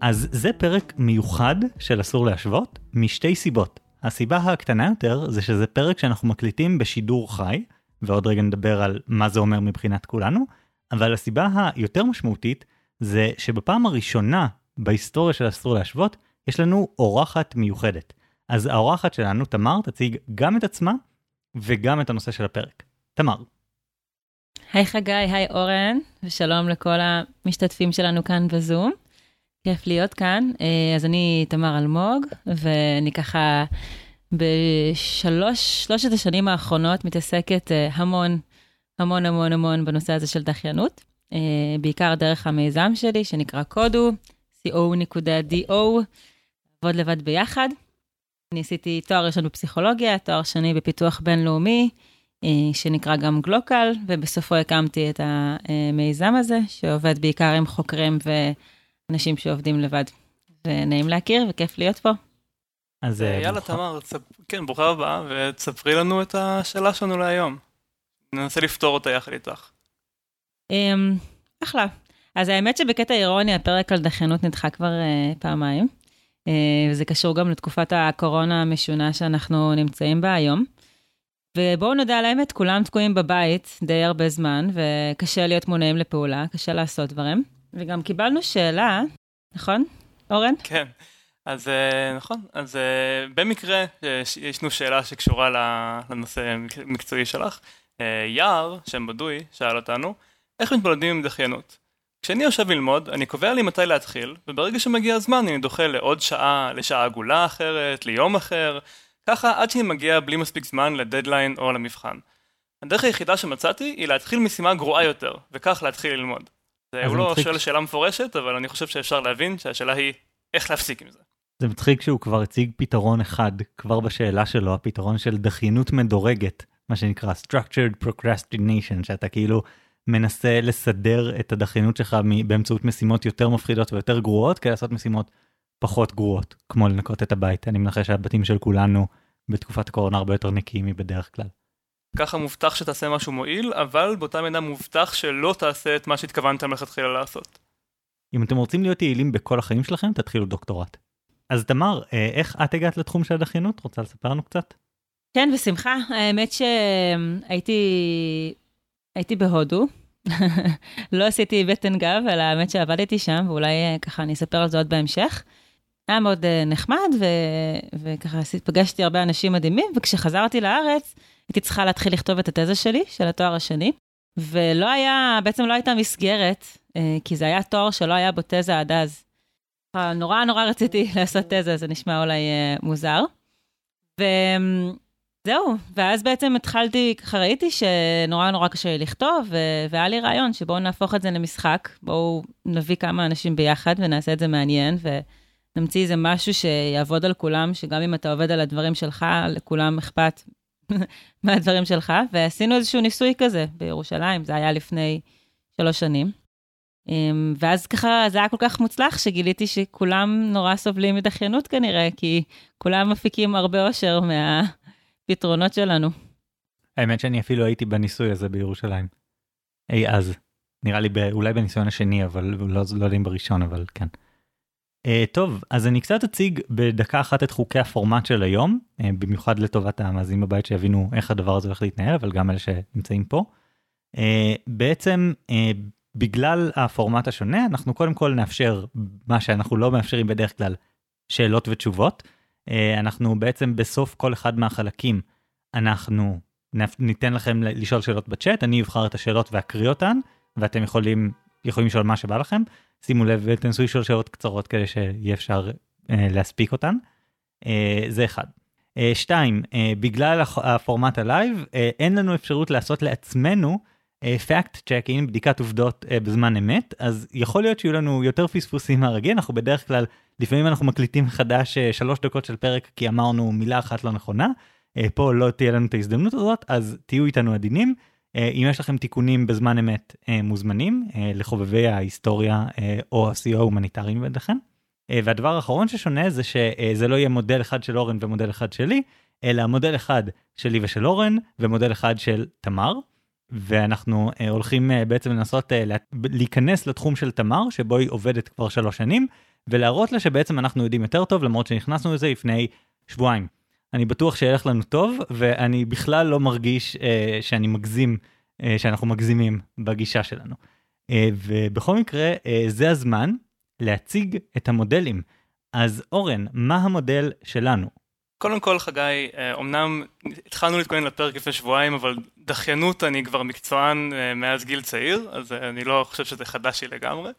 אז זה פרק מיוחד של אסור להשוות, משתי סיבות. הסיבה הקטנה יותר זה שזה פרק שאנחנו מקליטים בשידור חי, ועוד רגע נדבר על מה זה אומר מבחינת כולנו, אבל הסיבה היותר משמעותית זה שבפעם הראשונה בהיסטוריה של אסור להשוות, יש לנו אורחת מיוחדת. אז האורחת שלנו, תמר, תציג גם את עצמה וגם את הנושא של הפרק. תמר. היי חגי, היי אורן, ושלום לכל המשתתפים שלנו כאן בזום. כיף להיות כאן. אה, אז אני תמר אלמוג, ואני ככה בשלוש, שלושת השנים האחרונות מתעסקת אה, המון, המון המון המון בנושא הזה של דחיינות. אה, בעיקר דרך המיזם שלי, שנקרא קודו, co.do, עבוד לבד ביחד. אני עשיתי תואר ראשון בפסיכולוגיה, תואר שני בפיתוח בינלאומי, שנקרא גם גלוקל, ובסופו הקמתי את המיזם הזה, שעובד בעיקר עם חוקרים ו... אנשים שעובדים לבד. ונעים להכיר וכיף להיות פה. אז אה, יאללה תמר, כן, ברוכה הבאה, ותספרי לנו את השאלה שלנו להיום. ננסה לפתור אותה יחד איתך. אמ, אחלה. אז האמת שבקטע אירוני הפרק על דחיינות נדחה כבר uh, פעמיים, uh, וזה קשור גם לתקופת הקורונה המשונה שאנחנו נמצאים בה היום. ובואו נודה על האמת, כולם תקועים בבית די הרבה זמן, וקשה להיות מונעים לפעולה, קשה לעשות דברים. וגם קיבלנו שאלה, נכון, אורן? כן, אז אה, נכון, אז אה, במקרה אה, יש לנו שאלה שקשורה לנושא המקצועי שלך. יער, שם בדוי, שאל אותנו, איך מתמודדים עם דחיינות? כשאני יושב ללמוד, אני קובע לי מתי להתחיל, וברגע שמגיע הזמן אני דוחה לעוד שעה, לשעה עגולה אחרת, ליום אחר, ככה עד שאני מגיע בלי מספיק זמן לדדליין או למבחן. הדרך היחידה שמצאתי היא להתחיל משימה גרועה יותר, וכך להתחיל ללמוד. הוא לא שואל שאלה מפורשת, אבל אני חושב שאפשר להבין שהשאלה היא איך להפסיק עם זה. זה מצחיק שהוא כבר הציג פתרון אחד, כבר בשאלה שלו, הפתרון של דחיינות מדורגת, מה שנקרא structured procrastination, שאתה כאילו מנסה לסדר את הדחיינות שלך באמצעות משימות יותר מפחידות ויותר גרועות, כדי לעשות משימות פחות גרועות, כמו לנקות את הבית. אני מנחש שהבתים של כולנו בתקופת הקורונה הרבה יותר נקיים מבדרך כלל. ככה מובטח שתעשה משהו מועיל, אבל באותה מידה מובטח שלא תעשה את מה שהתכוונת מלכתחילה לעשות. אם אתם רוצים להיות יעילים בכל החיים שלכם, תתחילו דוקטורט. אז תמר, אה, איך את הגעת לתחום של הדחיינות? רוצה לספר לנו קצת? כן, בשמחה. האמת שהייתי הייתי בהודו. לא עשיתי בטן גב, אלא האמת שעבדתי שם, ואולי אה, ככה אני אספר על זה עוד בהמשך. היה מאוד אה, נחמד, ו... וככה פגשתי הרבה אנשים מדהימים, וכשחזרתי לארץ, הייתי צריכה להתחיל לכתוב את התזה שלי, של התואר השני, ולא היה, בעצם לא הייתה מסגרת, אה, כי זה היה תואר שלא היה בו תזה עד אז. נורא נורא רציתי לעשות תזה, זה נשמע אולי אה, מוזר. וזהו, ואז בעצם התחלתי, ככה ראיתי שנורא נורא קשה לי לכתוב, והיה לי רעיון שבואו נהפוך את זה למשחק, בואו נביא כמה אנשים ביחד ונעשה את זה מעניין, ונמציא איזה משהו שיעבוד על כולם, שגם אם אתה עובד על הדברים שלך, לכולם אכפת מהדברים שלך, ועשינו איזשהו ניסוי כזה בירושלים, זה היה לפני שלוש שנים. אמ, ואז ככה זה היה כל כך מוצלח שגיליתי שכולם נורא סובלים מדחיינות כנראה, כי כולם מפיקים הרבה אושר מהפתרונות שלנו. האמת שאני אפילו הייתי בניסוי הזה בירושלים. אי אז. נראה לי אולי בניסיון השני, אבל לא, לא יודע אם בראשון, אבל כן. Uh, טוב, אז אני קצת אציג בדקה אחת את חוקי הפורמט של היום, uh, במיוחד לטובת המאזינים בבית שיבינו איך הדבר הזה הולך להתנהל, אבל גם אלה שנמצאים פה. Uh, בעצם, uh, בגלל הפורמט השונה, אנחנו קודם כל נאפשר מה שאנחנו לא מאפשרים בדרך כלל, שאלות ותשובות. אה, אנחנו בעצם בסוף כל אחד מהחלקים, אנחנו ניתן לכם לשאול שאלות בצ'אט, אני אבחר את השאלות ואקריא אותן, ואתם יכולים, יכולים לשאול מה שבא לכם. שימו לב ותנסו לשאול שאלות קצרות כדי שיהיה אפשר אה, להספיק אותן. אה, זה אחד. אה, שתיים, בגלל הפורמט ה live, אין לנו אפשרות לעשות לעצמנו אה, checking, בדיקת עובדות בזמן אמת, אז יכול להיות שיהיו לנו יותר פספוסים מהרגיל, אנחנו בדרך כלל, לפעמים אנחנו מקליטים מחדש אה, שלוש דקות של פרק כי אמרנו מילה אחת לא נכונה, פה לא תהיה לנו את ההזדמנות הזאת, אז תהיו איתנו עדינים. אה, אם יש לכם תיקונים בזמן אמת אה, מוזמנים אה, לחובבי ההיסטוריה או הסיוע ההומניטרי מביניכם. והדבר האחרון ששונה זה שזה לא יהיה מודל אחד של אורן ומודל אחד שלי, אלא מודל אחד שלי ושל אורן ומודל אחד של תמר. ואנחנו הולכים בעצם לנסות לה, להיכנס לתחום של תמר, שבו היא עובדת כבר שלוש שנים, ולהראות לה שבעצם אנחנו יודעים יותר טוב, למרות שנכנסנו לזה לפני שבועיים. אני בטוח שילך לנו טוב, ואני בכלל לא מרגיש uh, שאני מגזים, uh, שאנחנו מגזימים בגישה שלנו. Uh, ובכל מקרה, uh, זה הזמן להציג את המודלים. אז אורן, מה המודל שלנו? קודם כל, חגי, אמנם התחלנו להתכונן לפרק לפני שבועיים, אבל דחיינות אני כבר מקצוען מאז גיל צעיר, אז אני לא חושב שזה חדש לי לגמרי.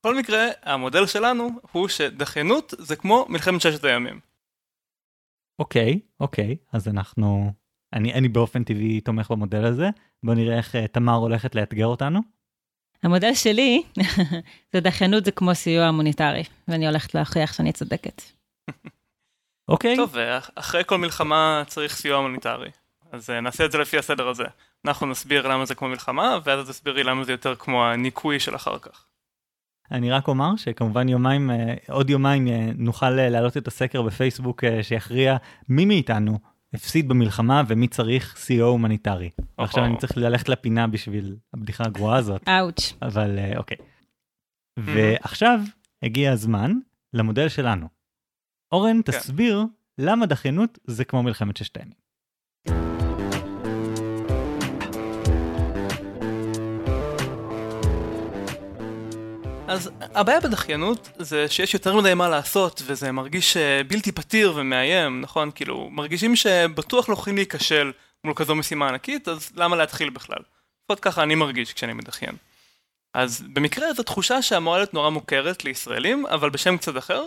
בכל מקרה, המודל שלנו הוא שדחיינות זה כמו מלחמת ששת הימים. אוקיי, אוקיי, אז אנחנו... אני, אני באופן טבעי תומך במודל הזה. בוא נראה איך תמר הולכת לאתגר אותנו. המודל שלי זה דחיינות זה כמו סיוע המוניטרי, ואני הולכת להוכיח שאני צודקת. אוקיי. טוב, אחרי כל מלחמה צריך סיוע הומניטרי. אז נעשה את זה לפי הסדר הזה. אנחנו נסביר למה זה כמו מלחמה, ואז תסבירי למה זה יותר כמו הניקוי של אחר כך. אני רק אומר שכמובן יומיים, עוד יומיים נוכל להעלות את הסקר בפייסבוק שיכריע מי מאיתנו הפסיד במלחמה ומי צריך סיוע הומניטרי. ועכשיו אני צריך ללכת לפינה בשביל הבדיחה הגרועה הזאת. אאוץ'. אבל אוקיי. ועכשיו הגיע הזמן למודל שלנו. אורן, כן. תסביר למה דחיינות זה כמו מלחמת ששת הימים. אז הבעיה בדחיינות זה שיש יותר מדי מה לעשות וזה מרגיש אה, בלתי פתיר ומאיים, נכון? כאילו, מרגישים שבטוח לא יכולים להיכשל מול כזו משימה ענקית, אז למה להתחיל בכלל? לפחות ככה אני מרגיש כשאני מדחיין. אז במקרה זו תחושה להיות נורא מוכרת לישראלים, אבל בשם קצת אחר,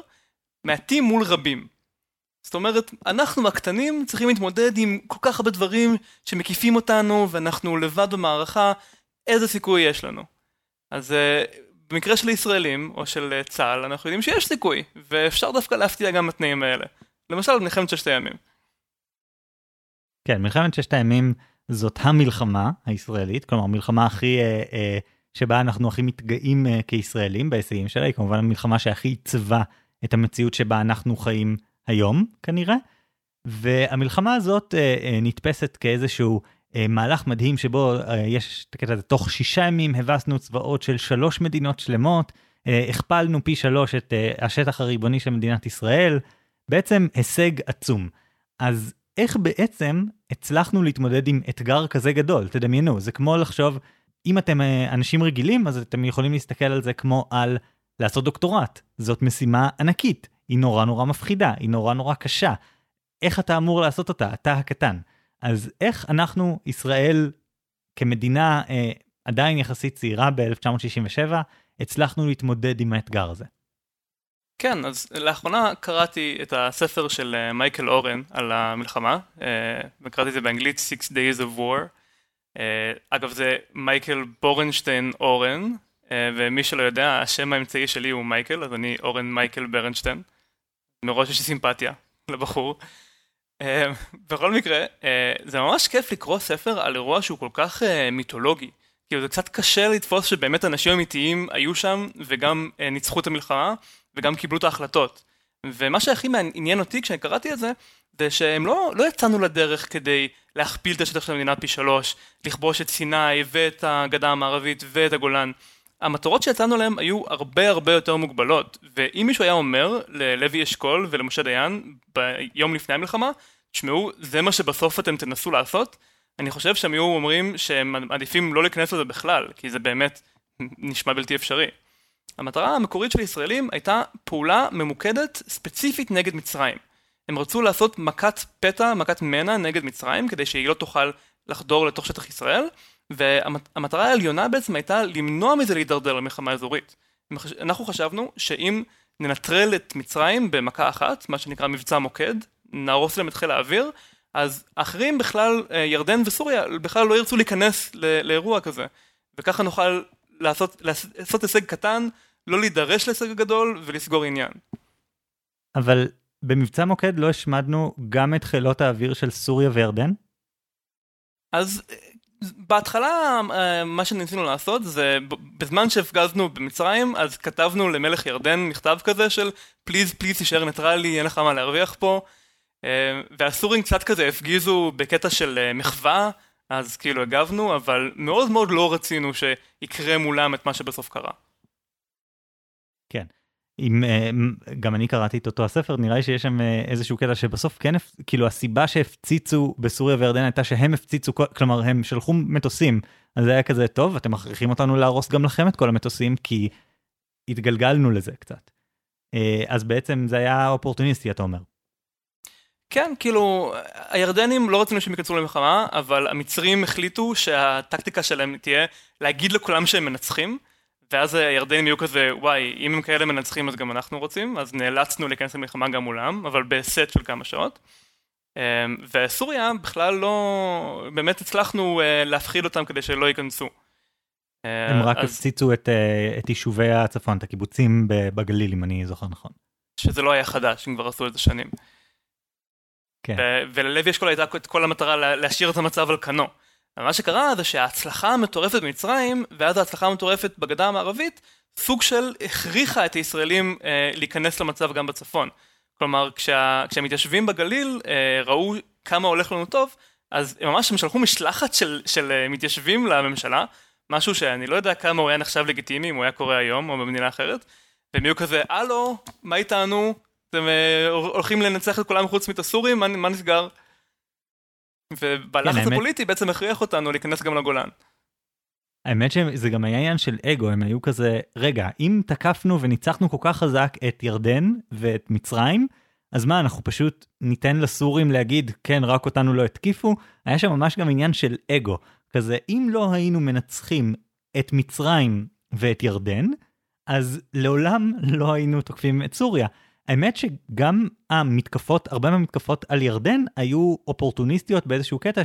מעטים מול רבים. זאת אומרת, אנחנו הקטנים צריכים להתמודד עם כל כך הרבה דברים שמקיפים אותנו ואנחנו לבד במערכה, איזה סיכוי יש לנו. אז אה, במקרה של ישראלים, או של אה, צה"ל, אנחנו יודעים שיש סיכוי, ואפשר דווקא להפתיע גם בתנאים האלה. למשל, מלחמת ששת הימים. כן, מלחמת ששת הימים זאת המלחמה הישראלית, כלומר, המלחמה הכי, אה, אה, שבה אנחנו הכי מתגאים אה, כישראלים בהישגים שלה, היא כמובן המלחמה שהכי עיצבה את המציאות שבה אנחנו חיים היום, כנראה. והמלחמה הזאת אה, אה, נתפסת כאיזשהו מהלך מדהים שבו אה, יש את הקטע הזה, תוך שישה ימים הבסנו צבאות של שלוש מדינות שלמות, אה, הכפלנו פי שלוש את השטח הריבוני של מדינת ישראל, בעצם הישג עצום. אז איך בעצם הצלחנו להתמודד עם אתגר כזה גדול? תדמיינו, זה כמו לחשוב, אם אתם אנשים רגילים, אז אתם יכולים להסתכל על זה כמו על לעשות דוקטורט. זאת משימה ענקית, היא נורא נורא מפחידה, היא נורא נורא קשה. איך אתה אמור לעשות אותה, אתה הקטן? אז איך אנחנו, ישראל, כמדינה אה, עדיין יחסית צעירה ב-1967, הצלחנו להתמודד עם האתגר הזה? כן, אז לאחרונה קראתי את הספר של אה, מייקל אורן על המלחמה, אה, וקראתי את זה באנגלית Six Days of War. אה, אגב, זה מייקל בורנשטיין אורן, ומי שלא יודע, השם האמצעי שלי הוא מייקל, אז אני אורן מייקל ברנשטיין. מראש יש לי סימפתיה לבחור. אה, בכל מקרה, אה, זה ממש כיף לקרוא ספר על אירוע שהוא כל כך אה, מיתולוגי. כאילו זה קצת קשה לתפוס שבאמת אנשים אמיתיים היו שם וגם ניצחו את המלחמה וגם קיבלו את ההחלטות. ומה שהכי מעניין אותי כשאני קראתי את זה, זה שהם לא, לא יצאנו לדרך כדי להכפיל את השטח של המדינה פי שלוש, לכבוש את סיני ואת הגדה המערבית ואת הגולן. המטרות שיצאנו אליהן היו הרבה הרבה יותר מוגבלות, ואם מישהו היה אומר ללוי אשכול ולמשה דיין ביום לפני המלחמה, תשמעו, זה מה שבסוף אתם תנסו לעשות, אני חושב שהם היו אומרים שהם מעדיפים לא להיכנס לזה בכלל, כי זה באמת נשמע בלתי אפשרי. המטרה המקורית של הישראלים הייתה פעולה ממוקדת ספציפית נגד מצרים. הם רצו לעשות מכת פתע, מכת מנע נגד מצרים, כדי שהיא לא תוכל לחדור לתוך שטח ישראל, והמטרה העליונה בעצם הייתה למנוע מזה להידרדר למלחמה אזורית. אנחנו חשבנו שאם ננטרל את מצרים במכה אחת, מה שנקרא מבצע מוקד, נהרוס להם את חיל האוויר, אז האחרים בכלל, אה, ירדן וסוריה, בכלל לא ירצו להיכנס לאירוע כזה. וככה נוכל לעשות, לעשות הישג קטן, לא להידרש להישג גדול ולסגור עניין. אבל במבצע מוקד לא השמדנו גם את חילות האוויר של סוריה וירדן? אז בהתחלה אה, מה שניסינו לעשות זה בזמן שהפגזנו במצרים אז כתבנו למלך ירדן מכתב כזה של please please תישאר ניטרלי אין לך מה להרוויח פה אה, והסורים קצת כזה הפגיזו בקטע של אה, מחווה אז כאילו הגבנו, אבל מאוד מאוד לא רצינו שיקרה מולם את מה שבסוף קרה. כן. אם אה, גם אני קראתי את אותו הספר נראה לי שיש שם אה, איזשהו קטע שבסוף כן כאילו הסיבה שהפציצו בסוריה וירדן הייתה שהם הפציצו כלומר הם שלחו מטוסים אז זה היה כזה טוב אתם מכריחים אותנו להרוס גם לכם את כל המטוסים כי התגלגלנו לזה קצת. אה, אז בעצם זה היה אופורטוניסטי אתה אומר. כן, כאילו, הירדנים לא רצינו שהם ייכנסו למלחמה, אבל המצרים החליטו שהטקטיקה שלהם תהיה להגיד לכולם שהם מנצחים, ואז הירדנים יהיו כזה, וואי, אם הם כאלה מנצחים אז גם אנחנו רוצים, אז נאלצנו להיכנס למלחמה גם מולם, אבל בסט של כמה שעות. אמ, וסוריה בכלל לא, באמת הצלחנו אה, להפחיד אותם כדי שלא ייכנסו. הם רק אז... הפציצו את, אה, את יישובי הצפון, את הקיבוצים בגליל, אם אני זוכר נכון. שזה לא היה חדש, הם כבר עשו את זה שנים. כן. וללוי אשכול הייתה את כל המטרה להשאיר את המצב על כנו. ומה שקרה זה שההצלחה המטורפת במצרים, ואז ההצלחה המטורפת בגדה המערבית, סוג של הכריחה את הישראלים אה, להיכנס למצב גם בצפון. כלומר, כשה, כשהמתיישבים בגליל אה, ראו כמה הולך לנו טוב, אז הם ממש הם שלחו משלחת של, של אה, מתיישבים לממשלה, משהו שאני לא יודע כמה הוא היה נחשב לגיטימי, אם הוא היה קורה היום או במדינה אחרת, והם היו כזה, הלו, מה איתנו? אתם אה, הולכים לנצח את כולם חוץ מתסורים? מה, מה נסגר? ובלחץ כן, הפוליטי בעצם הכריח אותנו להיכנס גם לגולן. האמת שזה גם היה עניין של אגו, הם היו כזה, רגע, אם תקפנו וניצחנו כל כך חזק את ירדן ואת מצרים, אז מה, אנחנו פשוט ניתן לסורים להגיד, כן, רק אותנו לא התקיפו? היה שם ממש גם עניין של אגו. כזה, אם לא היינו מנצחים את מצרים ואת ירדן, אז לעולם לא היינו תוקפים את סוריה. האמת שגם המתקפות, הרבה מהמתקפות על ירדן היו אופורטוניסטיות באיזשהו קטע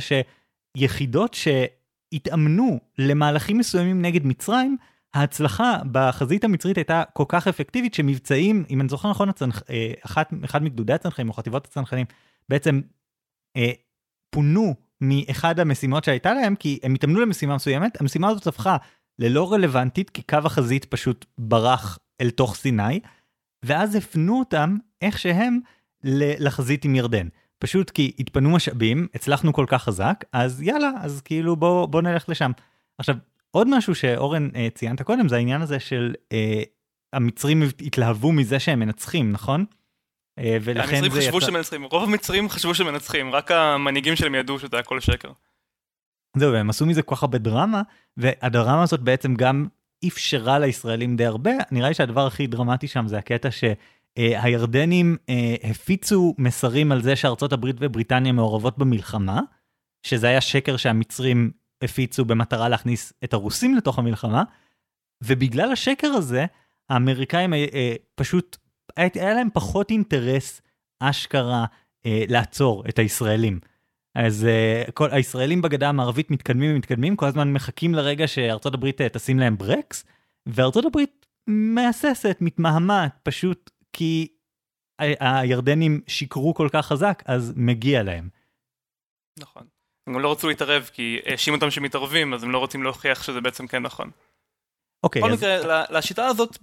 שיחידות שהתאמנו למהלכים מסוימים נגד מצרים, ההצלחה בחזית המצרית הייתה כל כך אפקטיבית שמבצעים, אם אני זוכר נכון, הצנח, אה, אחת, אחד מגדודי הצנחנים או חטיבות הצנחנים, בעצם אה, פונו מאחד המשימות שהייתה להם, כי הם התאמנו למשימה מסוימת, המשימה הזאת הפכה ללא רלוונטית, כי קו החזית פשוט ברח אל תוך סיני, ואז הפנו אותם איך שהם לחזית עם ירדן. פשוט כי התפנו משאבים, הצלחנו כל כך חזק, אז יאללה, אז כאילו בוא, בוא נלך לשם. עכשיו, עוד משהו שאורן אה, ציינת קודם, זה העניין הזה של אה, המצרים התלהבו מזה שהם מנצחים, נכון? אה, ולכן המצרים חשבו יצא... שמנצחים, רוב המצרים חשבו שמנצחים, רק המנהיגים שלהם ידעו שזה הכל שקר. זהו, והם עשו מזה כל כך הרבה דרמה, והדרמה הזאת בעצם גם אפשרה לישראלים די הרבה. נראה לי שהדבר הכי דרמטי שם זה הקטע שהירדנים אה, הפיצו מסרים על זה שארצות הברית ובריטניה מעורבות במלחמה, שזה היה שקר שהמצרים הפיצו במטרה להכניס את הרוסים לתוך המלחמה, ובגלל השקר הזה, האמריקאים אה, אה, פשוט, היה להם פחות אינטרס אשכרה לעצור את הישראלים. אז uh, כל הישראלים בגדה המערבית מתקדמים ומתקדמים, כל הזמן מחכים לרגע שארצות הברית uh, תשים להם ברקס, וארצות הברית מהססת, מתמהמת, פשוט כי הירדנים שיקרו כל כך חזק, אז מגיע להם. נכון. הם גם לא רצו להתערב, כי האשימו אותם שמתערבים, אז הם לא רוצים להוכיח שזה בעצם כן נכון. אוקיי, בכל אז... מקרה, לשיטה הזאת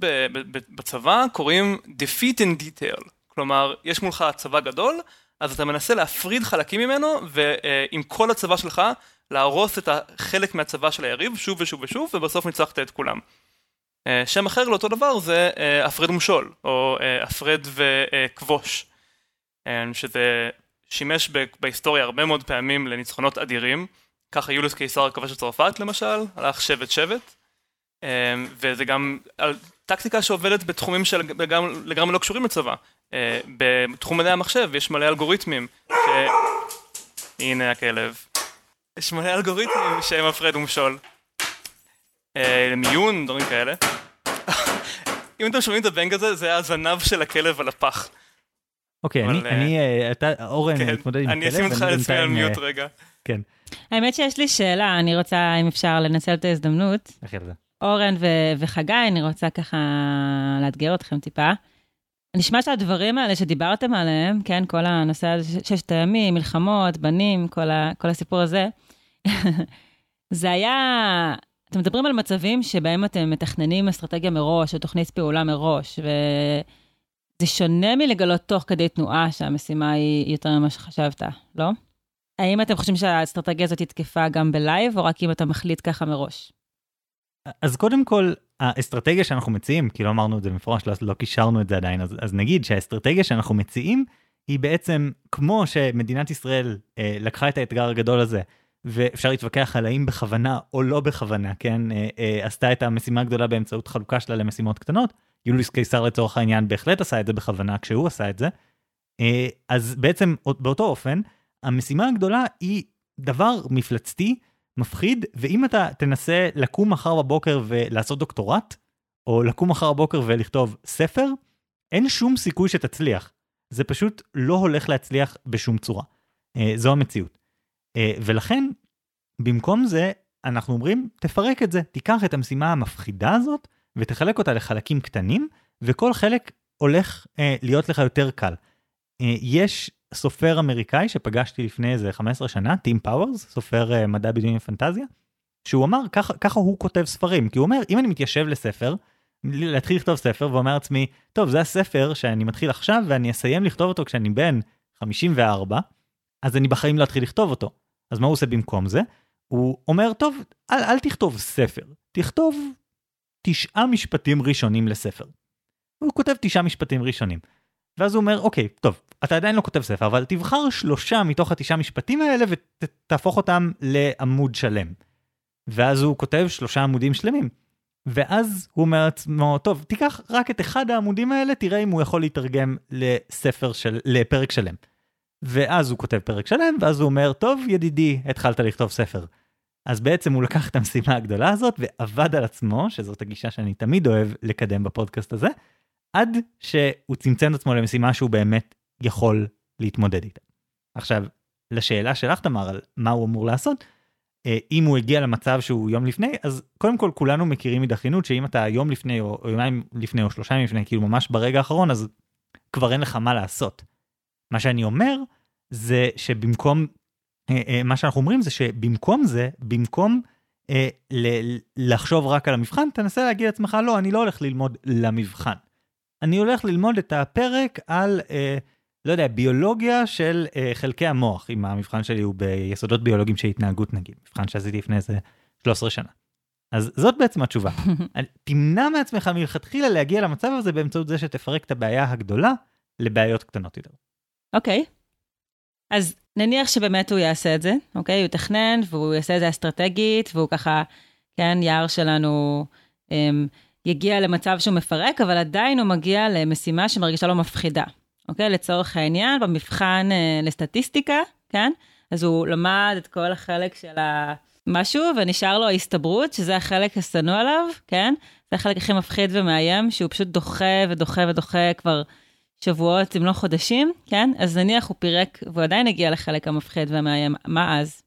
בצבא קוראים defeat in detail. כלומר, יש מולך צבא גדול, אז אתה מנסה להפריד חלקים ממנו, ועם כל הצבא שלך, להרוס את החלק מהצבא של היריב שוב ושוב ושוב, ובסוף ניצחת את כולם. אה, שם אחר לאותו דבר זה אה, הפרד ומשול, או אה, הפרד וכבוש, שזה שימש בהיסטוריה הרבה מאוד פעמים לניצחונות אדירים. ככה יוליוס קיסר כבש את צרפת למשל, הלך שבט שבט, וזה גם טקטיקה שעובדת בתחומים שלגמרי לא קשורים לצבא. אה, בתחום מדעי המחשב יש מלא אלגוריתמים, ש... הנה הכלב. יש מלא אלגוריתמים שהם הפרד ומשול. אה, מיון, דברים כאלה. אם אתם שומעים את הבנג הזה, זה הזנב של הכלב על הפח. אוקיי, אני, אה, אתה, אורן, כן, מתמודד עם הכלב. אני אשים אותך לעצמי על מיוט רגע. כן. האמת שיש לי שאלה, אני רוצה, אם אפשר, לנצל את ההזדמנות. אורן וחגי, אני רוצה ככה לאתגר אתכם טיפה. נשמע שהדברים האלה שדיברתם עליהם, כן, כל הנושא הזה, ששת הימים, מלחמות, בנים, כל, ה, כל הסיפור הזה, זה היה, אתם מדברים על מצבים שבהם אתם מתכננים אסטרטגיה מראש, או תוכנית פעולה מראש, וזה שונה מלגלות תוך כדי תנועה שהמשימה היא יותר ממה שחשבת, לא? האם אתם חושבים שהאסטרטגיה הזאת תקפה גם בלייב, או רק אם אתה מחליט ככה מראש? אז קודם כל, האסטרטגיה שאנחנו מציעים, כי לא אמרנו את זה במפורש, לא, לא קישרנו את זה עדיין, אז, אז נגיד שהאסטרטגיה שאנחנו מציעים היא בעצם כמו שמדינת ישראל אה, לקחה את האתגר הגדול הזה, ואפשר להתווכח על האם בכוונה או לא בכוונה, כן, אה, אה, עשתה את המשימה הגדולה באמצעות חלוקה שלה למשימות קטנות. יוליוס קיסר לצורך העניין בהחלט עשה את זה בכוונה כשהוא עשה את זה. אה, אז בעצם באותו אופן, המשימה הגדולה היא דבר מפלצתי, מפחיד, ואם אתה תנסה לקום מחר בבוקר ולעשות דוקטורט, או לקום מחר בבוקר ולכתוב ספר, אין שום סיכוי שתצליח. זה פשוט לא הולך להצליח בשום צורה. אה, זו המציאות. אה, ולכן, במקום זה, אנחנו אומרים, תפרק את זה, תיקח את המשימה המפחידה הזאת, ותחלק אותה לחלקים קטנים, וכל חלק הולך אה, להיות לך יותר קל. אה, יש סופר אמריקאי שפגשתי לפני איזה 15 שנה, טים פאוורס, סופר אה, מדע בדיוני פנטזיה, שהוא אמר, ככה, ככה הוא כותב ספרים, כי הוא אומר, אם אני מתיישב לספר, להתחיל לכתוב ספר ואומר לעצמי, טוב, זה הספר שאני מתחיל עכשיו ואני אסיים לכתוב אותו כשאני בן 54, אז אני בחיים לא אתחיל לכתוב אותו. אז מה הוא עושה במקום זה? הוא אומר, טוב, אל, אל תכתוב ספר, תכתוב תשעה משפטים ראשונים לספר. הוא כותב תשעה משפטים ראשונים. ואז הוא אומר, אוקיי, טוב, אתה עדיין לא כותב ספר, אבל תבחר שלושה מתוך התשעה משפטים האלה ותהפוך אותם לעמוד שלם. ואז הוא כותב שלושה עמודים שלמים. ואז הוא אומר לעצמו, טוב, תיקח רק את אחד העמודים האלה, תראה אם הוא יכול להתרגם לספר של, לפרק שלם. ואז הוא כותב פרק שלם, ואז הוא אומר, טוב, ידידי, התחלת לכתוב ספר. אז בעצם הוא לקח את המשימה הגדולה הזאת ועבד על עצמו, שזאת הגישה שאני תמיד אוהב לקדם בפודקאסט הזה, עד שהוא צמצם את עצמו למשימה שהוא באמת יכול להתמודד איתה. עכשיו, לשאלה שלך, תמר, על מה הוא אמור לעשות, אה, אם הוא הגיע למצב שהוא יום לפני, אז קודם כל כולנו מכירים מדחיינות שאם אתה יום לפני או, או יומיים לפני או שלושה ימים לפני, כאילו ממש ברגע האחרון, אז כבר אין לך מה לעשות. מה שאני אומר זה שבמקום, אה, אה, מה שאנחנו אומרים זה שבמקום זה, במקום לחשוב רק על המבחן, תנסה להגיד לעצמך, לא, אני לא הולך ללמוד למבחן. אני הולך ללמוד את הפרק על לא יודע, ביולוגיה של uh, חלקי המוח, אם המבחן שלי הוא ביסודות ביולוגיים של התנהגות נגיד, מבחן שעשיתי לפני איזה 13 שנה. אז זאת בעצם התשובה. תמנע מעצמך מלכתחילה להגיע למצב הזה באמצעות זה שתפרק את הבעיה הגדולה לבעיות קטנות יותר. אוקיי. Okay. אז נניח שבאמת הוא יעשה את זה, אוקיי? Okay? הוא יתכנן והוא יעשה את זה אסטרטגית, והוא ככה, כן, יער שלנו um, יגיע למצב שהוא מפרק, אבל עדיין הוא מגיע למשימה שמרגישה לו מפחידה. אוקיי? לצורך העניין, במבחן אה, לסטטיסטיקה, כן? אז הוא למד את כל החלק של המשהו, ונשאר לו ההסתברות, שזה החלק השנוא עליו, כן? זה החלק הכי מפחיד ומאיים, שהוא פשוט דוחה ודוחה ודוחה כבר שבועות, אם לא חודשים, כן? אז נניח הוא פירק, והוא עדיין הגיע לחלק המפחיד והמאיים, מה אז?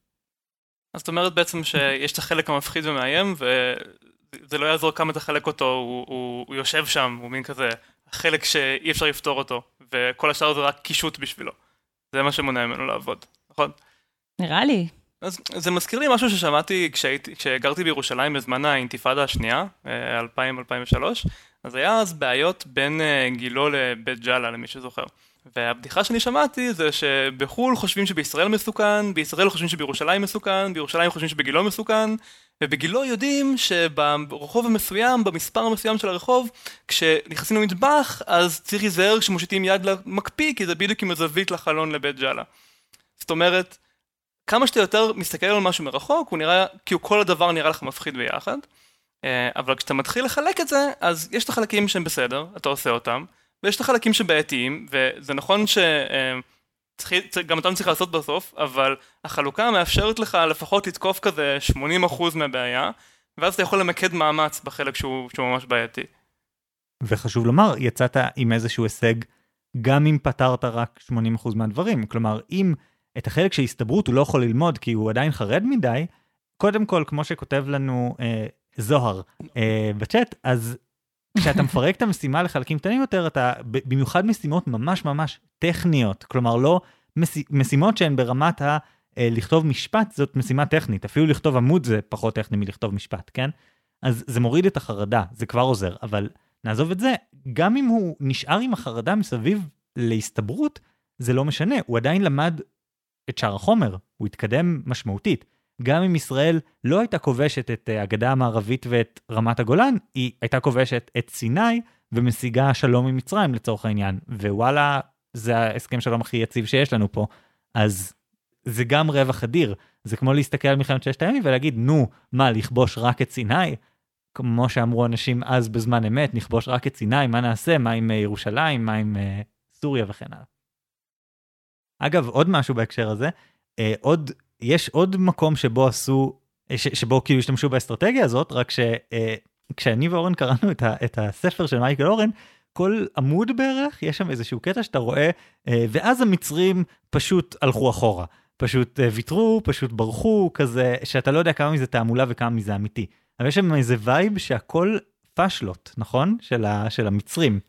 אז זאת אומרת בעצם שיש את החלק המפחיד ומאיים, וזה לא יעזור כמה תחלק אותו, הוא, הוא, הוא יושב שם, הוא מין כזה החלק שאי אפשר לפתור אותו, וכל השאר זה רק קישוט בשבילו. זה מה שמונע ממנו לעבוד, נכון? נראה לי. אז זה מזכיר לי משהו ששמעתי כשהייתי, כשגרתי בירושלים בזמן האינתיפאדה השנייה, 2000-2003, אה, אז היה אז בעיות בין אה, גילו לבית ג'אלה, למי שזוכר. והבדיחה שאני שמעתי זה שבחו"ל חושבים שבישראל מסוכן, בישראל חושבים שבירושלים מסוכן, בירושלים חושבים שבגילו מסוכן, ובגילו יודעים שברחוב המסוים, במספר המסוים של הרחוב, כשנכנסים למטבח, אז צריך להיזהר כשמושיטים יד למקפיא, כי זה בדיוק עם הזווית לחלון לבית ג'אלה. זאת אומרת, כמה שאתה יותר מסתכל על משהו מרחוק, הוא נראה, כאילו כל הדבר נראה לך מפחיד ביחד, אה, אבל כשאתה מתחיל לחלק את זה, אז יש את החלקים שהם בסדר, אתה עושה אותם, ויש את החלקים שבעייתיים, וזה נכון ש... גם אותם צריך לעשות בסוף, אבל החלוקה מאפשרת לך לפחות לתקוף כזה 80% מהבעיה, ואז אתה יכול למקד מאמץ בחלק שהוא, שהוא ממש בעייתי. וחשוב לומר, יצאת עם איזשהו הישג, גם אם פתרת רק 80% מהדברים. כלומר, אם את החלק של הסתברות הוא לא יכול ללמוד כי הוא עדיין חרד מדי, קודם כל, כמו שכותב לנו אה, זוהר אה, בצ'אט, אז כשאתה מפרק את המשימה לחלקים קטנים יותר, אתה, במיוחד משימות ממש ממש טכניות, כלומר לא משימות שהן ברמת ה... אה, לכתוב משפט זאת משימה טכנית, אפילו לכתוב עמוד זה פחות טכני מלכתוב משפט, כן? אז זה מוריד את החרדה, זה כבר עוזר, אבל נעזוב את זה, גם אם הוא נשאר עם החרדה מסביב להסתברות, זה לא משנה, הוא עדיין למד את שאר החומר, הוא התקדם משמעותית. גם אם ישראל לא הייתה כובשת את אה, הגדה המערבית ואת רמת הגולן, היא הייתה כובשת את סיני ומשיגה שלום עם מצרים לצורך העניין. ווואלה, זה ההסכם שלום הכי יציב שיש לנו פה. אז זה גם רווח אדיר. זה כמו להסתכל על מלחמת ששת הימים ולהגיד, נו, מה, לכבוש רק את סיני? כמו שאמרו אנשים אז בזמן אמת, נכבוש רק את סיני, מה נעשה? מה עם אה, ירושלים? מה עם uh, סוריה וכן הלאה. אגב, עוד משהו בהקשר הזה, עוד, יש עוד מקום שבו עשו, ש, שבו כאילו השתמשו באסטרטגיה הזאת, רק שכשאני אה, ואורן קראנו את, ה, את הספר של מייקל אורן, כל עמוד בערך, יש שם איזשהו קטע שאתה רואה, אה, ואז המצרים פשוט הלכו אחורה. פשוט אה, ויתרו, פשוט ברחו, כזה, שאתה לא יודע כמה מזה תעמולה וכמה מזה אמיתי. אבל יש שם איזה vibe שהכל פאשלות, נכון? של, ה, של המצרים.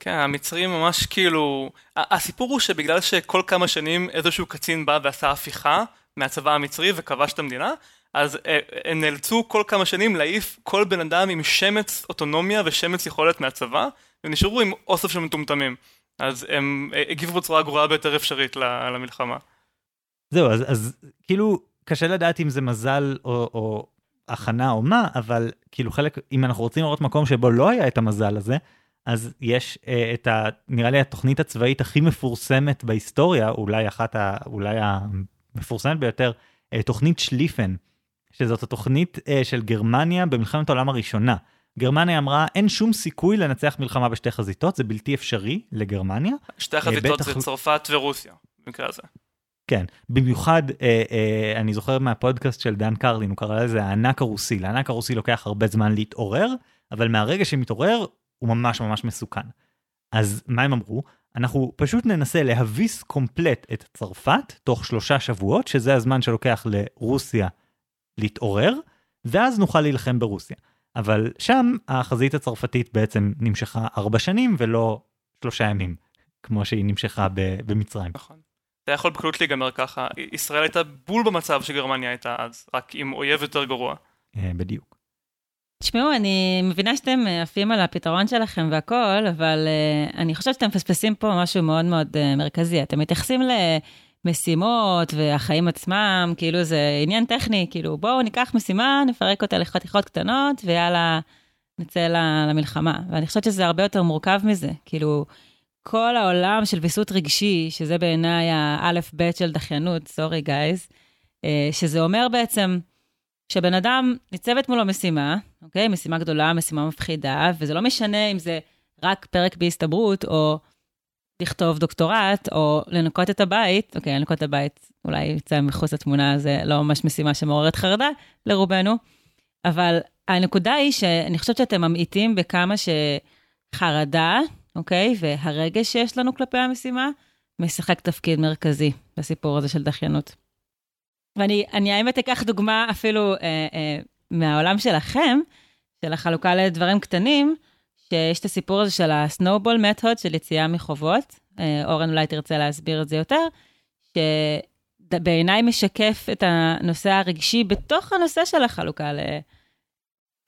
כן, המצרים ממש כאילו... הסיפור הוא שבגלל שכל כמה שנים איזשהו קצין בא ועשה הפיכה מהצבא המצרי וכבש את המדינה, אז אה, הם נאלצו כל כמה שנים להעיף כל בן אדם עם שמץ אוטונומיה ושמץ יכולת מהצבא, ונשארו עם אוסף של מטומטמים. אז הם אה, הגיבו בצורה הגרועה ביותר אפשרית למלחמה. זהו, אז, אז כאילו קשה לדעת אם זה מזל או, או הכנה או מה, אבל כאילו חלק, אם אנחנו רוצים לראות מקום שבו לא היה את המזל הזה, אז יש אה, את ה... נראה לי התוכנית הצבאית הכי מפורסמת בהיסטוריה, אולי אחת ה... אולי המפורסמת ביותר, אה, תוכנית שליפן, שזאת התוכנית אה, של גרמניה במלחמת העולם הראשונה. גרמניה אמרה, אין שום סיכוי לנצח מלחמה בשתי חזיתות, זה בלתי אפשרי לגרמניה. שתי חזיתות זה צרפת ורוסיה, במקרה הזה. כן, במיוחד, אה, אה, אני זוכר מהפודקאסט של דן קרלין, הוא קרא לזה הענק הרוסי. לענק הרוסי לוקח הרבה זמן להתעורר, אבל מהרגע שמתעורר, הוא ממש ממש מסוכן. אז מה הם אמרו? אנחנו פשוט ננסה להביס קומפלט את צרפת תוך שלושה שבועות, שזה הזמן שלוקח לרוסיה להתעורר, ואז נוכל להילחם ברוסיה. אבל שם החזית הצרפתית בעצם נמשכה ארבע שנים ולא שלושה ימים, כמו שהיא נמשכה במצרים. נכון. זה יכול בקלות להיגמר ככה. ישראל הייתה בול במצב שגרמניה הייתה אז, רק עם אויב יותר גרוע. אה, בדיוק. תשמעו, אני מבינה שאתם אה, עפים על הפתרון שלכם והכל, אבל uh, אני חושבת שאתם מפספסים פה משהו מאוד מאוד uh, מרכזי. אתם מתייחסים למשימות והחיים עצמם, כאילו זה עניין טכני, כאילו בואו ניקח משימה, נפרק אותה לחתיכות קטנות, ויאללה, נצא למלחמה. ואני חושבת שזה הרבה יותר מורכב מזה. כאילו, כל העולם של ויסות רגשי, שזה בעיניי האלף-בית של דחיינות, סורי גייז, שזה אומר בעצם שבן אדם ניצבת מולו משימה, אוקיי? משימה גדולה, משימה מפחידה, וזה לא משנה אם זה רק פרק בהסתברות, או לכתוב דוקטורט, או לנקות את הבית, אוקיי, לנקות את הבית אולי יצא מחוץ לתמונה, זה לא ממש משימה שמעוררת חרדה לרובנו, אבל הנקודה היא שאני חושבת שאתם ממעיטים בכמה שחרדה אוקיי? והרגש שיש לנו כלפי המשימה משחק תפקיד מרכזי בסיפור הזה של דחיינות. ואני האמת אקח דוגמה אפילו אה, אה, מהעולם שלכם, של החלוקה לדברים קטנים, שיש את הסיפור הזה של ה-snowball method, של יציאה מחובות. אה, אורן אולי תרצה להסביר את זה יותר, שבעיניי משקף את הנושא הרגשי בתוך הנושא של החלוקה ל...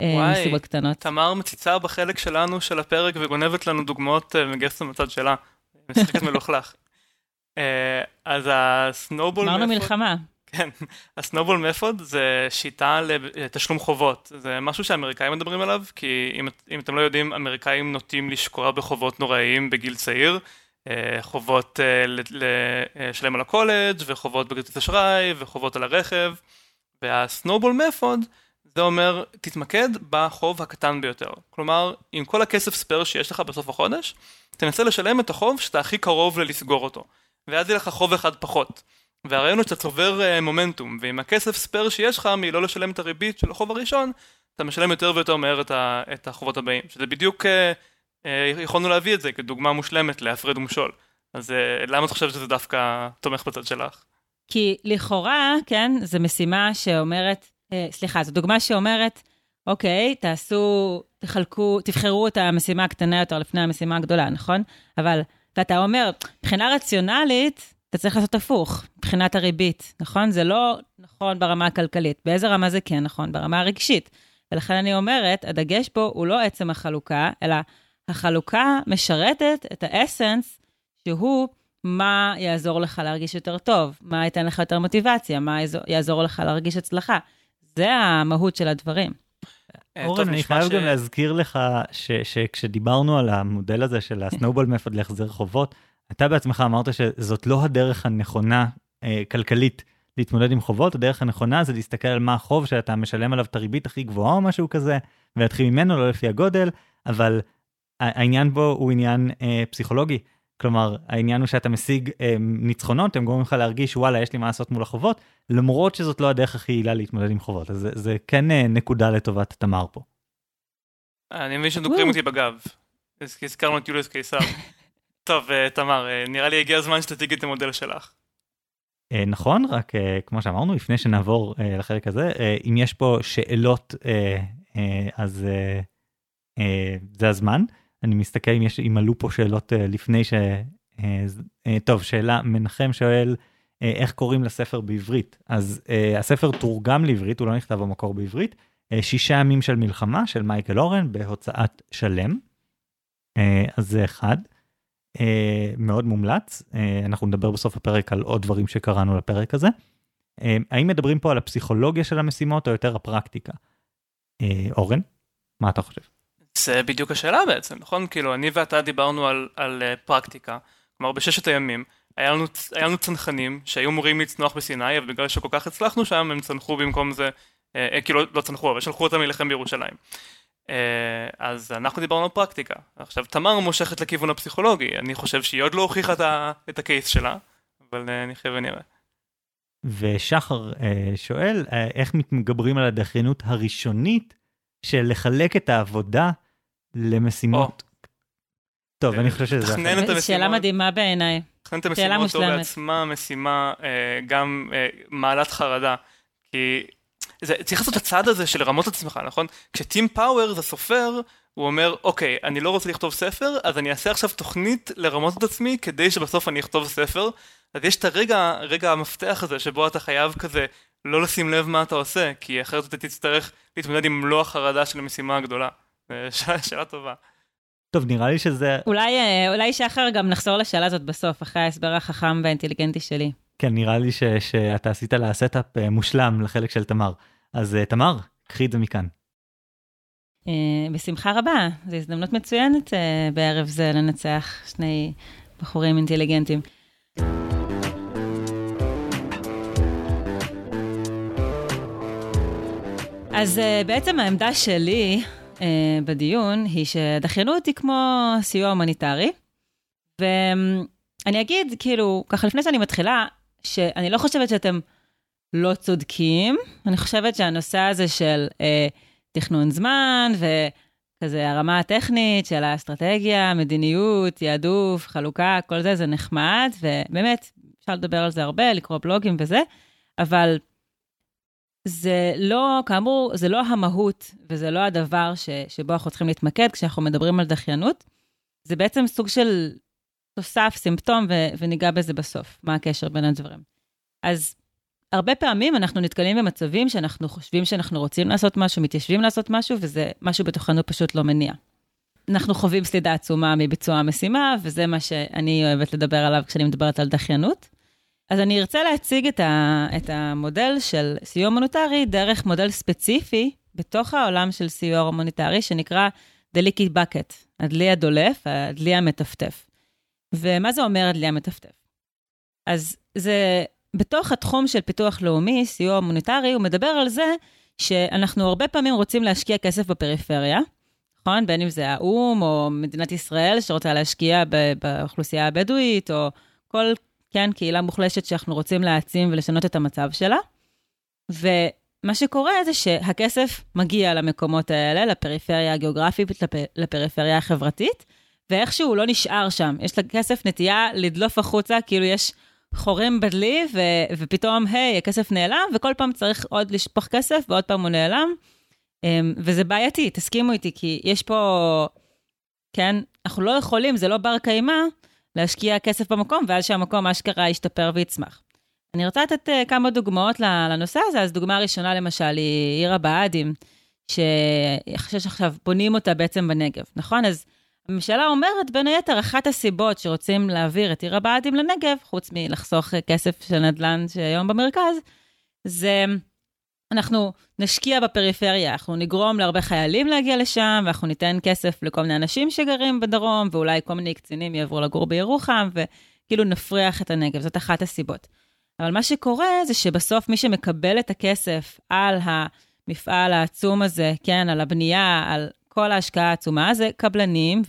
אה, מסיבות קטנות. תמר מציצה בחלק שלנו של הפרק וגונבת לנו דוגמאות אה, מגייסת מצד שלה. משחקת מלוכלך. אה, אז הסנובול... אמרנו מלחמה. כן, הסנובול מפוד זה שיטה לתשלום חובות. זה משהו שאמריקאים מדברים עליו, כי אם, אם אתם לא יודעים, אמריקאים נוטים לשקוע בחובות נוראיים בגיל צעיר. חובות לשלם על הקולג' וחובות בכרטיס אשראי וחובות על הרכב. וה snowball method זה אומר, תתמקד בחוב הקטן ביותר. כלומר, עם כל הכסף spare שיש לך בסוף החודש, תנסה לשלם את החוב שאתה הכי קרוב ללסגור אותו. ואז יהיה לך חוב אחד פחות. והרעיון הוא שאתה צובר מומנטום, ועם הכסף spare שיש לך מלא לשלם את הריבית של החוב הראשון, אתה משלם יותר ויותר מהר את, ה, את החובות הבאים. שזה בדיוק, אה, uh, יכולנו להביא את זה כדוגמה מושלמת להפרד ומשול. אז uh, למה אתה חושב שזה דווקא תומך בצד שלך? כי לכאורה, כן, זו משימה שאומרת, אה, סליחה, זו דוגמה שאומרת, אוקיי, תעשו, תחלקו, תבחרו את המשימה הקטנה יותר לפני המשימה הגדולה, נכון? אבל, ואתה אומר, מבחינה רציונלית, אתה צריך לעשות הפוך, מבחינת הריבית, נכון? זה לא נכון ברמה הכלכלית. באיזה רמה זה כן נכון? ברמה הרגשית. ולכן אני אומרת, הדגש פה הוא לא עצם החלוקה, אלא החלוקה משרתת את האסנס, שהוא מה יעזור לך להרגיש יותר טוב, מה ייתן לך יותר מוטיבציה, מה יעזור לך להרגיש הצלחה. זה המהות של הדברים. אה, אורן, אני חייב גם להזכיר לך שכשדיברנו על המודל הזה של הסנובול מפוד להחזר חובות, אתה בעצמך אמרת שזאת לא הדרך הנכונה אה, כלכלית להתמודד עם חובות, הדרך הנכונה זה להסתכל על מה החוב שאתה משלם עליו את הריבית הכי גבוהה או משהו כזה, ולהתחיל ממנו, לא לפי הגודל, אבל העניין בו הוא עניין אה, פסיכולוגי. כלומר, העניין הוא שאתה משיג אה, ניצחונות, הם גורמים לך להרגיש, וואלה, יש לי מה לעשות מול החובות, למרות שזאת לא הדרך הכי יעילה להתמודד עם חובות. אז זה, זה כן אה, נקודה לטובת תמר פה. אני מבין שדוקרים אותי בגב. הזכרנו את יוליוס קיסר. טוב, אה, תמר, אה, נראה לי הגיע הזמן שתציגי את המודל שלך. אה, נכון, רק כמו שאמרנו, לפני שנעבור לחלק הזה, אם יש פה שאלות, אז זה הזמן. אני מסתכל אם, יש, אם עלו פה שאלות לפני ש... טוב, שאלה, מנחם שואל, איך קוראים לספר בעברית? אז הספר תורגם לעברית, הוא לא נכתב במקור בעברית. שישה ימים של מלחמה של מייקל אורן בהוצאת שלם. אז זה אחד. אה, מאוד מומלץ, אה, אנחנו נדבר בסוף הפרק על עוד דברים שקראנו לפרק הזה. אה, האם מדברים פה על הפסיכולוגיה של המשימות או יותר הפרקטיקה? אורן, מה אתה חושב? זה בדיוק השאלה בעצם, נכון? כאילו, אני ואתה דיברנו על, על פרקטיקה, כלומר בששת הימים, היה לנו, היה לנו צנחנים שהיו אמורים לצנוח בסיני, אבל בגלל שכל כך הצלחנו שם, הם צנחו במקום זה, אה, אה, כאילו לא צנחו, אבל שלחו אותם להילחם בירושלים. אה, אז אנחנו דיברנו על פרקטיקה. עכשיו, תמר מושכת לכיוון הפסיכולוגי, אני חושב שהיא עוד לא הוכיחה את הקייס שלה, אבל אה, נחיה ונראה. ושחר אה, שואל, איך מתגברים על הדחיינות הראשונית של לחלק את העבודה למשימות? טוב, אני חושב שזה... תכנן את המשימות. שאלה מדהימה בעיניי. תכנן את המשימות זו בעצמה משימה גם מעלת חרדה. כי זה, צריך לעשות את הצעד הזה של לרמות את עצמך, נכון? כשטים פאוור זה סופר, הוא אומר, אוקיי, אני לא רוצה לכתוב ספר, אז אני אעשה עכשיו תוכנית לרמות את עצמי כדי שבסוף אני אכתוב ספר. אז יש את הרגע, רגע המפתח הזה שבו אתה חייב כזה לא לשים לב מה אתה עושה, כי אחרת אתה תצטרך להתמודד עם מלוא החרדה של המשימה הגדולה. שאלה, שאלה טובה. טוב, נראה לי שזה... אולי, אה, אולי שחר גם נחזור לשאלה הזאת בסוף, אחרי ההסבר החכם והאינטליגנטי שלי. כן, נראה לי ש, שאתה עשית לה setup אה, מושלם לחלק של תמר. אז אה, תמר, קחי את זה מכאן. Uh, בשמחה רבה, זו הזדמנות מצוינת בערב זה לנצח שני בחורים אינטליגנטים. אז בעצם העמדה שלי בדיון היא שדחיינות היא כמו סיוע הומניטרי, ואני אגיד, כאילו, ככה לפני שאני מתחילה, שאני לא חושבת שאתם לא צודקים. אני חושבת שהנושא הזה של אה, תכנון זמן וכזה הרמה הטכנית של האסטרטגיה, מדיניות, יעדוף, חלוקה, כל זה, זה נחמד, ובאמת, אפשר לדבר על זה הרבה, לקרוא בלוגים וזה, אבל זה לא, כאמור, זה לא המהות וזה לא הדבר ש, שבו אנחנו צריכים להתמקד כשאנחנו מדברים על דחיינות. זה בעצם סוג של תוסף, סימפטום, ו, וניגע בזה בסוף, מה הקשר בין הדברים. אז הרבה פעמים אנחנו נתקלים במצבים שאנחנו חושבים שאנחנו רוצים לעשות משהו, מתיישבים לעשות משהו, וזה משהו בתוכנו פשוט לא מניע. אנחנו חווים סלידה עצומה מביצוע המשימה, וזה מה שאני אוהבת לדבר עליו כשאני מדברת על דחיינות. אז אני ארצה להציג את, ה, את המודל של סיוע הומניטרי דרך מודל ספציפי בתוך העולם של סיוע הומניטרי, שנקרא The Leaky Bucket, הדלי הדולף, הדלי המטפטף. ומה זה אומר הדלי המטפטף? אז זה בתוך התחום של פיתוח לאומי, סיוע מוניטרי, הוא מדבר על זה שאנחנו הרבה פעמים רוצים להשקיע כסף בפריפריה, נכון? בין אם זה האו"ם או מדינת ישראל שרוצה להשקיע באוכלוסייה הבדואית, או כל, כן, קהילה מוחלשת שאנחנו רוצים להעצים ולשנות את המצב שלה. ומה שקורה זה שהכסף מגיע למקומות האלה, לפריפריה הגיאוגרפית, לפ... לפריפריה החברתית, ואיכשהו הוא לא נשאר שם. יש לכסף נטייה לדלוף החוצה, כאילו יש חורים בדלי, ו- ופתאום, היי, הכסף נעלם, וכל פעם צריך עוד לשפוך כסף, ועוד פעם הוא נעלם. Um, וזה בעייתי, תסכימו איתי, כי יש פה, כן, אנחנו לא יכולים, זה לא בר קיימא, להשקיע כסף במקום, ואז שהמקום אשכרה ישתפר ויצמח. אני רוצה לתת uh, כמה דוגמאות לנושא הזה, אז דוגמה ראשונה למשל היא עיר הבה"דים, שעכשיו בונים אותה בעצם בנגב, נכון? אז הממשלה אומרת, בין היתר, אחת הסיבות שרוצים להעביר את עיר הבה"דים לנגב, חוץ מלחסוך כסף של נדל"ן שהיום במרכז, זה אנחנו נשקיע בפריפריה, אנחנו נגרום להרבה חיילים להגיע לשם, ואנחנו ניתן כסף לכל מיני אנשים שגרים בדרום, ואולי כל מיני קצינים יעברו לגור בירוחם, וכאילו נפריח את הנגב, זאת אחת הסיבות. אבל מה שקורה זה שבסוף מי שמקבל את הכסף על המפעל העצום הזה, כן, על הבנייה, על כל ההשקעה העצומה, זה קבלנים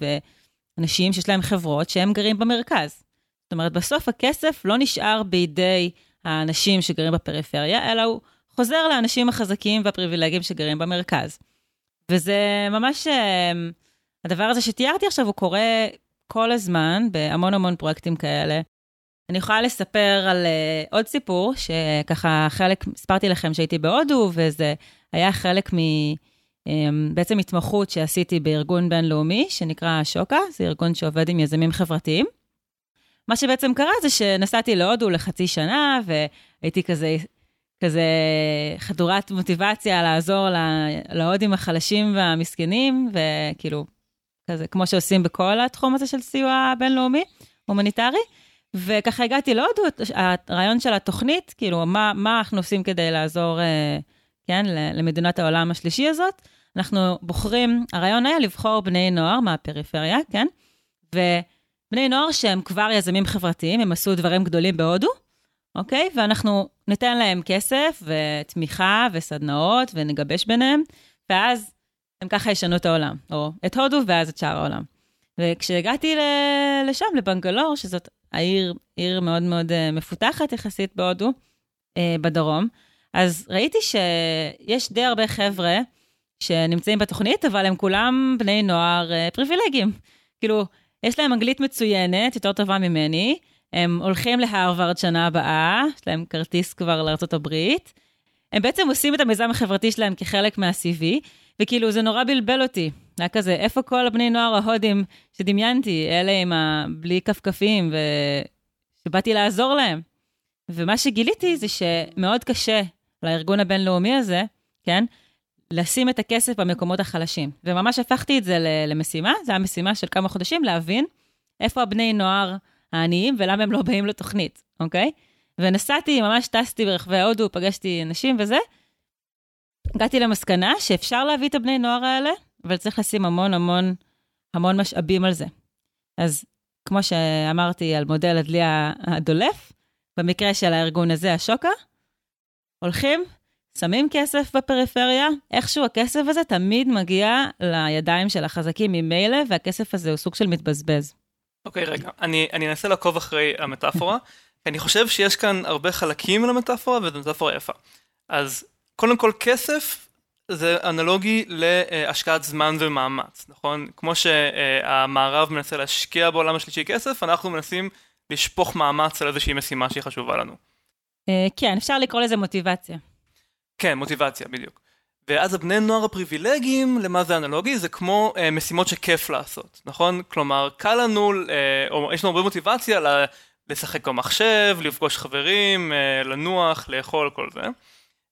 ואנשים שיש להם חברות שהם גרים במרכז. זאת אומרת, בסוף הכסף לא נשאר בידי האנשים שגרים בפריפריה, אלא הוא חוזר לאנשים החזקים והפריבילגיים שגרים במרכז. וזה ממש, אה, הדבר הזה שתיארתי עכשיו, הוא קורה כל הזמן בהמון המון פרויקטים כאלה. אני יכולה לספר על uh, עוד סיפור, שככה חלק, סיפרתי לכם שהייתי בהודו, וזה היה חלק מ... Um, בעצם התמחות שעשיתי בארגון בינלאומי, שנקרא שוקה, זה ארגון שעובד עם יזמים חברתיים. מה שבעצם קרה זה שנסעתי להודו לחצי שנה, והייתי כזה, כזה חדורת מוטיבציה לעזור להודים החלשים והמסכנים, וכאילו, כזה, כמו שעושים בכל התחום הזה של סיוע בינלאומי, הומניטרי. וככה הגעתי להודו, הרעיון של התוכנית, כאילו, מה, מה אנחנו עושים כדי לעזור, אה, כן, למדינת העולם השלישי הזאת. אנחנו בוחרים, הרעיון היה לבחור בני נוער מהפריפריה, כן? ובני נוער שהם כבר יזמים חברתיים, הם עשו דברים גדולים בהודו, אוקיי? ואנחנו ניתן להם כסף ותמיכה וסדנאות ונגבש ביניהם, ואז הם ככה ישנו את העולם, או את הודו ואז את שאר העולם. וכשהגעתי לשם, לבנגלור, שזאת העיר, עיר מאוד מאוד אה, מפותחת יחסית בהודו, אה, בדרום, אז ראיתי שיש די הרבה חבר'ה שנמצאים בתוכנית, אבל הם כולם בני נוער אה, פריבילגיים. כאילו, יש להם אנגלית מצוינת, יותר טובה ממני, הם הולכים להרווארד שנה הבאה, יש להם כרטיס כבר לארה"ב. הם בעצם עושים את המיזם החברתי שלהם כחלק מה-CV, וכאילו, זה נורא בלבל אותי. היה כזה, איפה כל הבני נוער ההודים שדמיינתי, אלה עם ה... בלי כפכפים, ושבאתי לעזור להם. ומה שגיליתי זה שמאוד קשה לארגון הבינלאומי הזה, כן, לשים את הכסף במקומות החלשים. וממש הפכתי את זה למשימה, זו הייתה משימה של כמה חודשים, להבין איפה הבני נוער העניים ולמה הם לא באים לתוכנית, אוקיי? ונסעתי, ממש טסתי ברחבי הודו, פגשתי אנשים וזה, הגעתי למסקנה שאפשר להביא את הבני נוער האלה, אבל צריך לשים המון המון המון משאבים על זה. אז כמו שאמרתי על מודל הדלי הדולף, במקרה של הארגון הזה, השוקה, הולכים, שמים כסף בפריפריה, איכשהו הכסף הזה תמיד מגיע לידיים של החזקים ממילא, והכסף הזה הוא סוג של מתבזבז. אוקיי, okay, רגע, אני, אני אנסה לעקוב אחרי המטאפורה, כי אני חושב שיש כאן הרבה חלקים למטאפורה, וזו מטאפורה יפה. אז קודם כל כסף זה אנלוגי להשקעת זמן ומאמץ, נכון? כמו שהמערב מנסה להשקיע בעולם השלישי כסף, אנחנו מנסים לשפוך מאמץ על איזושהי משימה שהיא חשובה לנו. אה, כן, אפשר לקרוא לזה מוטיבציה. כן, מוטיבציה, בדיוק. ואז הבני נוער הפריבילגיים, למה זה אנלוגי? זה כמו אה, משימות שכיף לעשות, נכון? כלומר, קל לנו, אה, או יש לנו הרבה מוטיבציה לשחק במחשב, לפגוש חברים, אה, לנוח, לאכול, כל זה.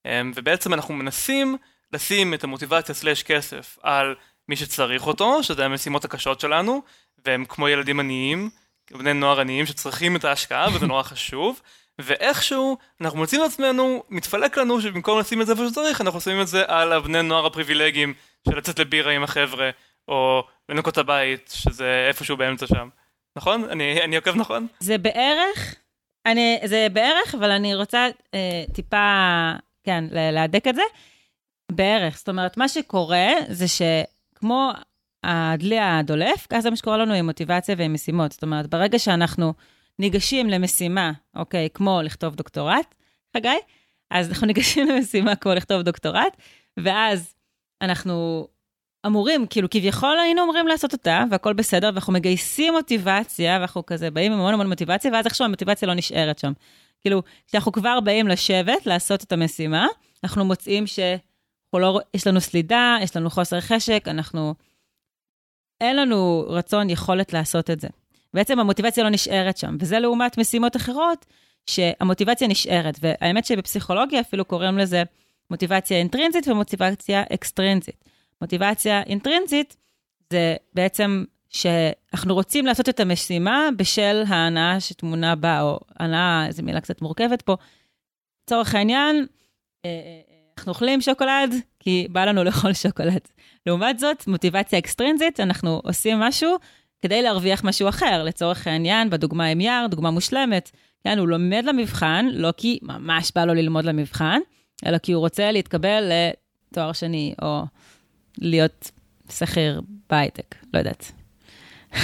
אה, ובעצם אנחנו מנסים לשים את המוטיבציה סלאש כסף על מי שצריך אותו, שזה המשימות הקשות שלנו, והם כמו ילדים עניים, בני נוער עניים שצריכים את ההשקעה, וזה נורא חשוב, ואיכשהו אנחנו מוצאים את עצמנו, מתפלק לנו שבמקום לשים את זה איפה שצריך, אנחנו שמים את זה על הבני נוער הפריבילגיים של לצאת לבירה עם החבר'ה, או לנקות הבית, שזה איפשהו באמצע שם. נכון? אני, אני עוקב נכון? זה בערך, אני, זה בערך, אבל אני רוצה אה, טיפה, כן, להדק את זה. בערך. זאת אומרת, מה שקורה זה שכמו הדלי הדולף, ככה זה מה שקורה לנו עם מוטיבציה ועם משימות. זאת אומרת, ברגע שאנחנו ניגשים למשימה, אוקיי, כמו לכתוב דוקטורט, חגי, אז אנחנו ניגשים למשימה כמו לכתוב דוקטורט, ואז אנחנו אמורים, כאילו כביכול היינו אמורים לעשות אותה, והכל בסדר, ואנחנו מגייסים מוטיבציה, ואנחנו כזה באים עם המון המון מוטיבציה, ואז איכשהו המוטיבציה לא נשארת שם. כאילו, כשאנחנו כבר באים לשבת, לעשות את המשימה, אנחנו מוצאים ש... לא, יש לנו סלידה, יש לנו חוסר חשק, אנחנו... אין לנו רצון, יכולת לעשות את זה. בעצם המוטיבציה לא נשארת שם, וזה לעומת משימות אחרות, שהמוטיבציה נשארת. והאמת שבפסיכולוגיה אפילו קוראים לזה מוטיבציה אינטרינזית ומוטיבציה אקסטרינזית. מוטיבציה אינטרינזית זה בעצם שאנחנו רוצים לעשות את המשימה בשל ההנאה שטמונה בה, או הנאה, זו מילה קצת מורכבת פה. לצורך העניין, אה, אנחנו אוכלים שוקולד כי בא לנו לאכול שוקולד. לעומת זאת, מוטיבציה אקסטרינזית, אנחנו עושים משהו כדי להרוויח משהו אחר. לצורך העניין, בדוגמה עם יער, דוגמה מושלמת, כן, הוא לומד למבחן, לא כי ממש בא לו ללמוד למבחן, אלא כי הוא רוצה להתקבל לתואר שני, או להיות שכיר בהייטק, לא יודעת.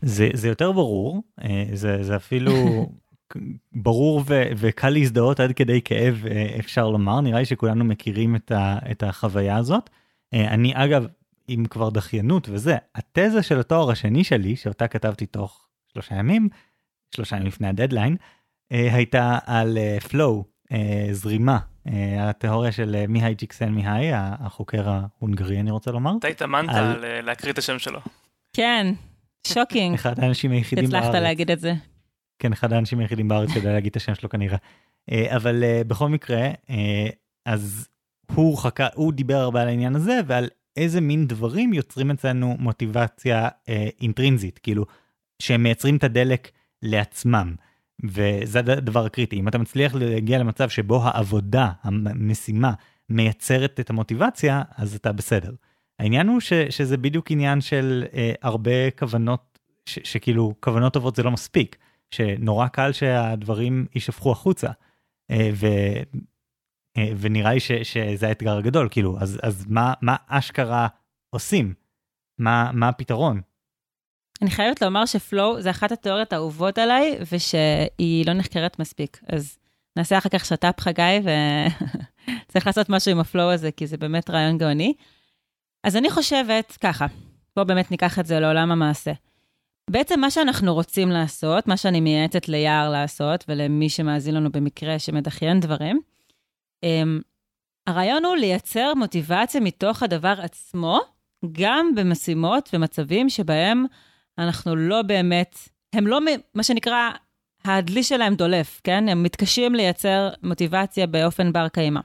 זה, זה יותר ברור, אה, זה, זה אפילו ברור ו, וקל להזדהות עד כדי כאב, אה, אפשר לומר, נראה לי שכולנו מכירים את, ה, את החוויה הזאת. אה, אני אגב, אם כבר דחיינות וזה, התזה של התואר השני שלי, שאותה כתבתי תוך שלושה ימים, שלושה ימים לפני הדדליין, הייתה על flow, זרימה, התיאוריה של מיהאי צ'יקסנטמיהאיי, החוקר ההונגרי אני רוצה לומר. אתה התאמנת על... להקריא את השם שלו. כן, shocking. אחד האנשים היחידים בארץ. הצלחת להגיד את זה. כן, אחד האנשים היחידים בארץ שיודע להגיד את השם שלו כנראה. אה, אבל אה, בכל מקרה, אה, אז הוא חכה, הוא דיבר הרבה על העניין הזה ועל איזה מין דברים יוצרים אצלנו מוטיבציה אינטרינזית, כאילו, שהם מייצרים את הדלק לעצמם. וזה הדבר הקריטי, אם אתה מצליח להגיע למצב שבו העבודה, המשימה, מייצרת את המוטיבציה, אז אתה בסדר. העניין הוא ש, שזה בדיוק עניין של אה, הרבה כוונות, ש, שכאילו כוונות טובות זה לא מספיק, שנורא קל שהדברים יישפכו החוצה. אה, אה, ונראה לי ש, שזה האתגר הגדול, כאילו, אז, אז מה, מה אשכרה עושים? מה, מה הפתרון? אני חייבת לומר שפלואו זה אחת התיאוריות האהובות עליי, ושהיא לא נחקרת מספיק. אז נעשה אחר כך שת"פ חגי, וצריך לעשות משהו עם הפלואו הזה, כי זה באמת רעיון גאוני. אז אני חושבת ככה, בואו באמת ניקח את זה לעולם המעשה. בעצם מה שאנחנו רוצים לעשות, מה שאני מייעצת ליער לעשות, ולמי שמאזין לנו במקרה שמדחיין דברים, הרעיון הוא לייצר מוטיבציה מתוך הדבר עצמו, גם במשימות ומצבים שבהם אנחנו לא באמת, הם לא, מה שנקרא, הדלי שלהם דולף, כן? הם מתקשים לייצר מוטיבציה באופן בר קיימא.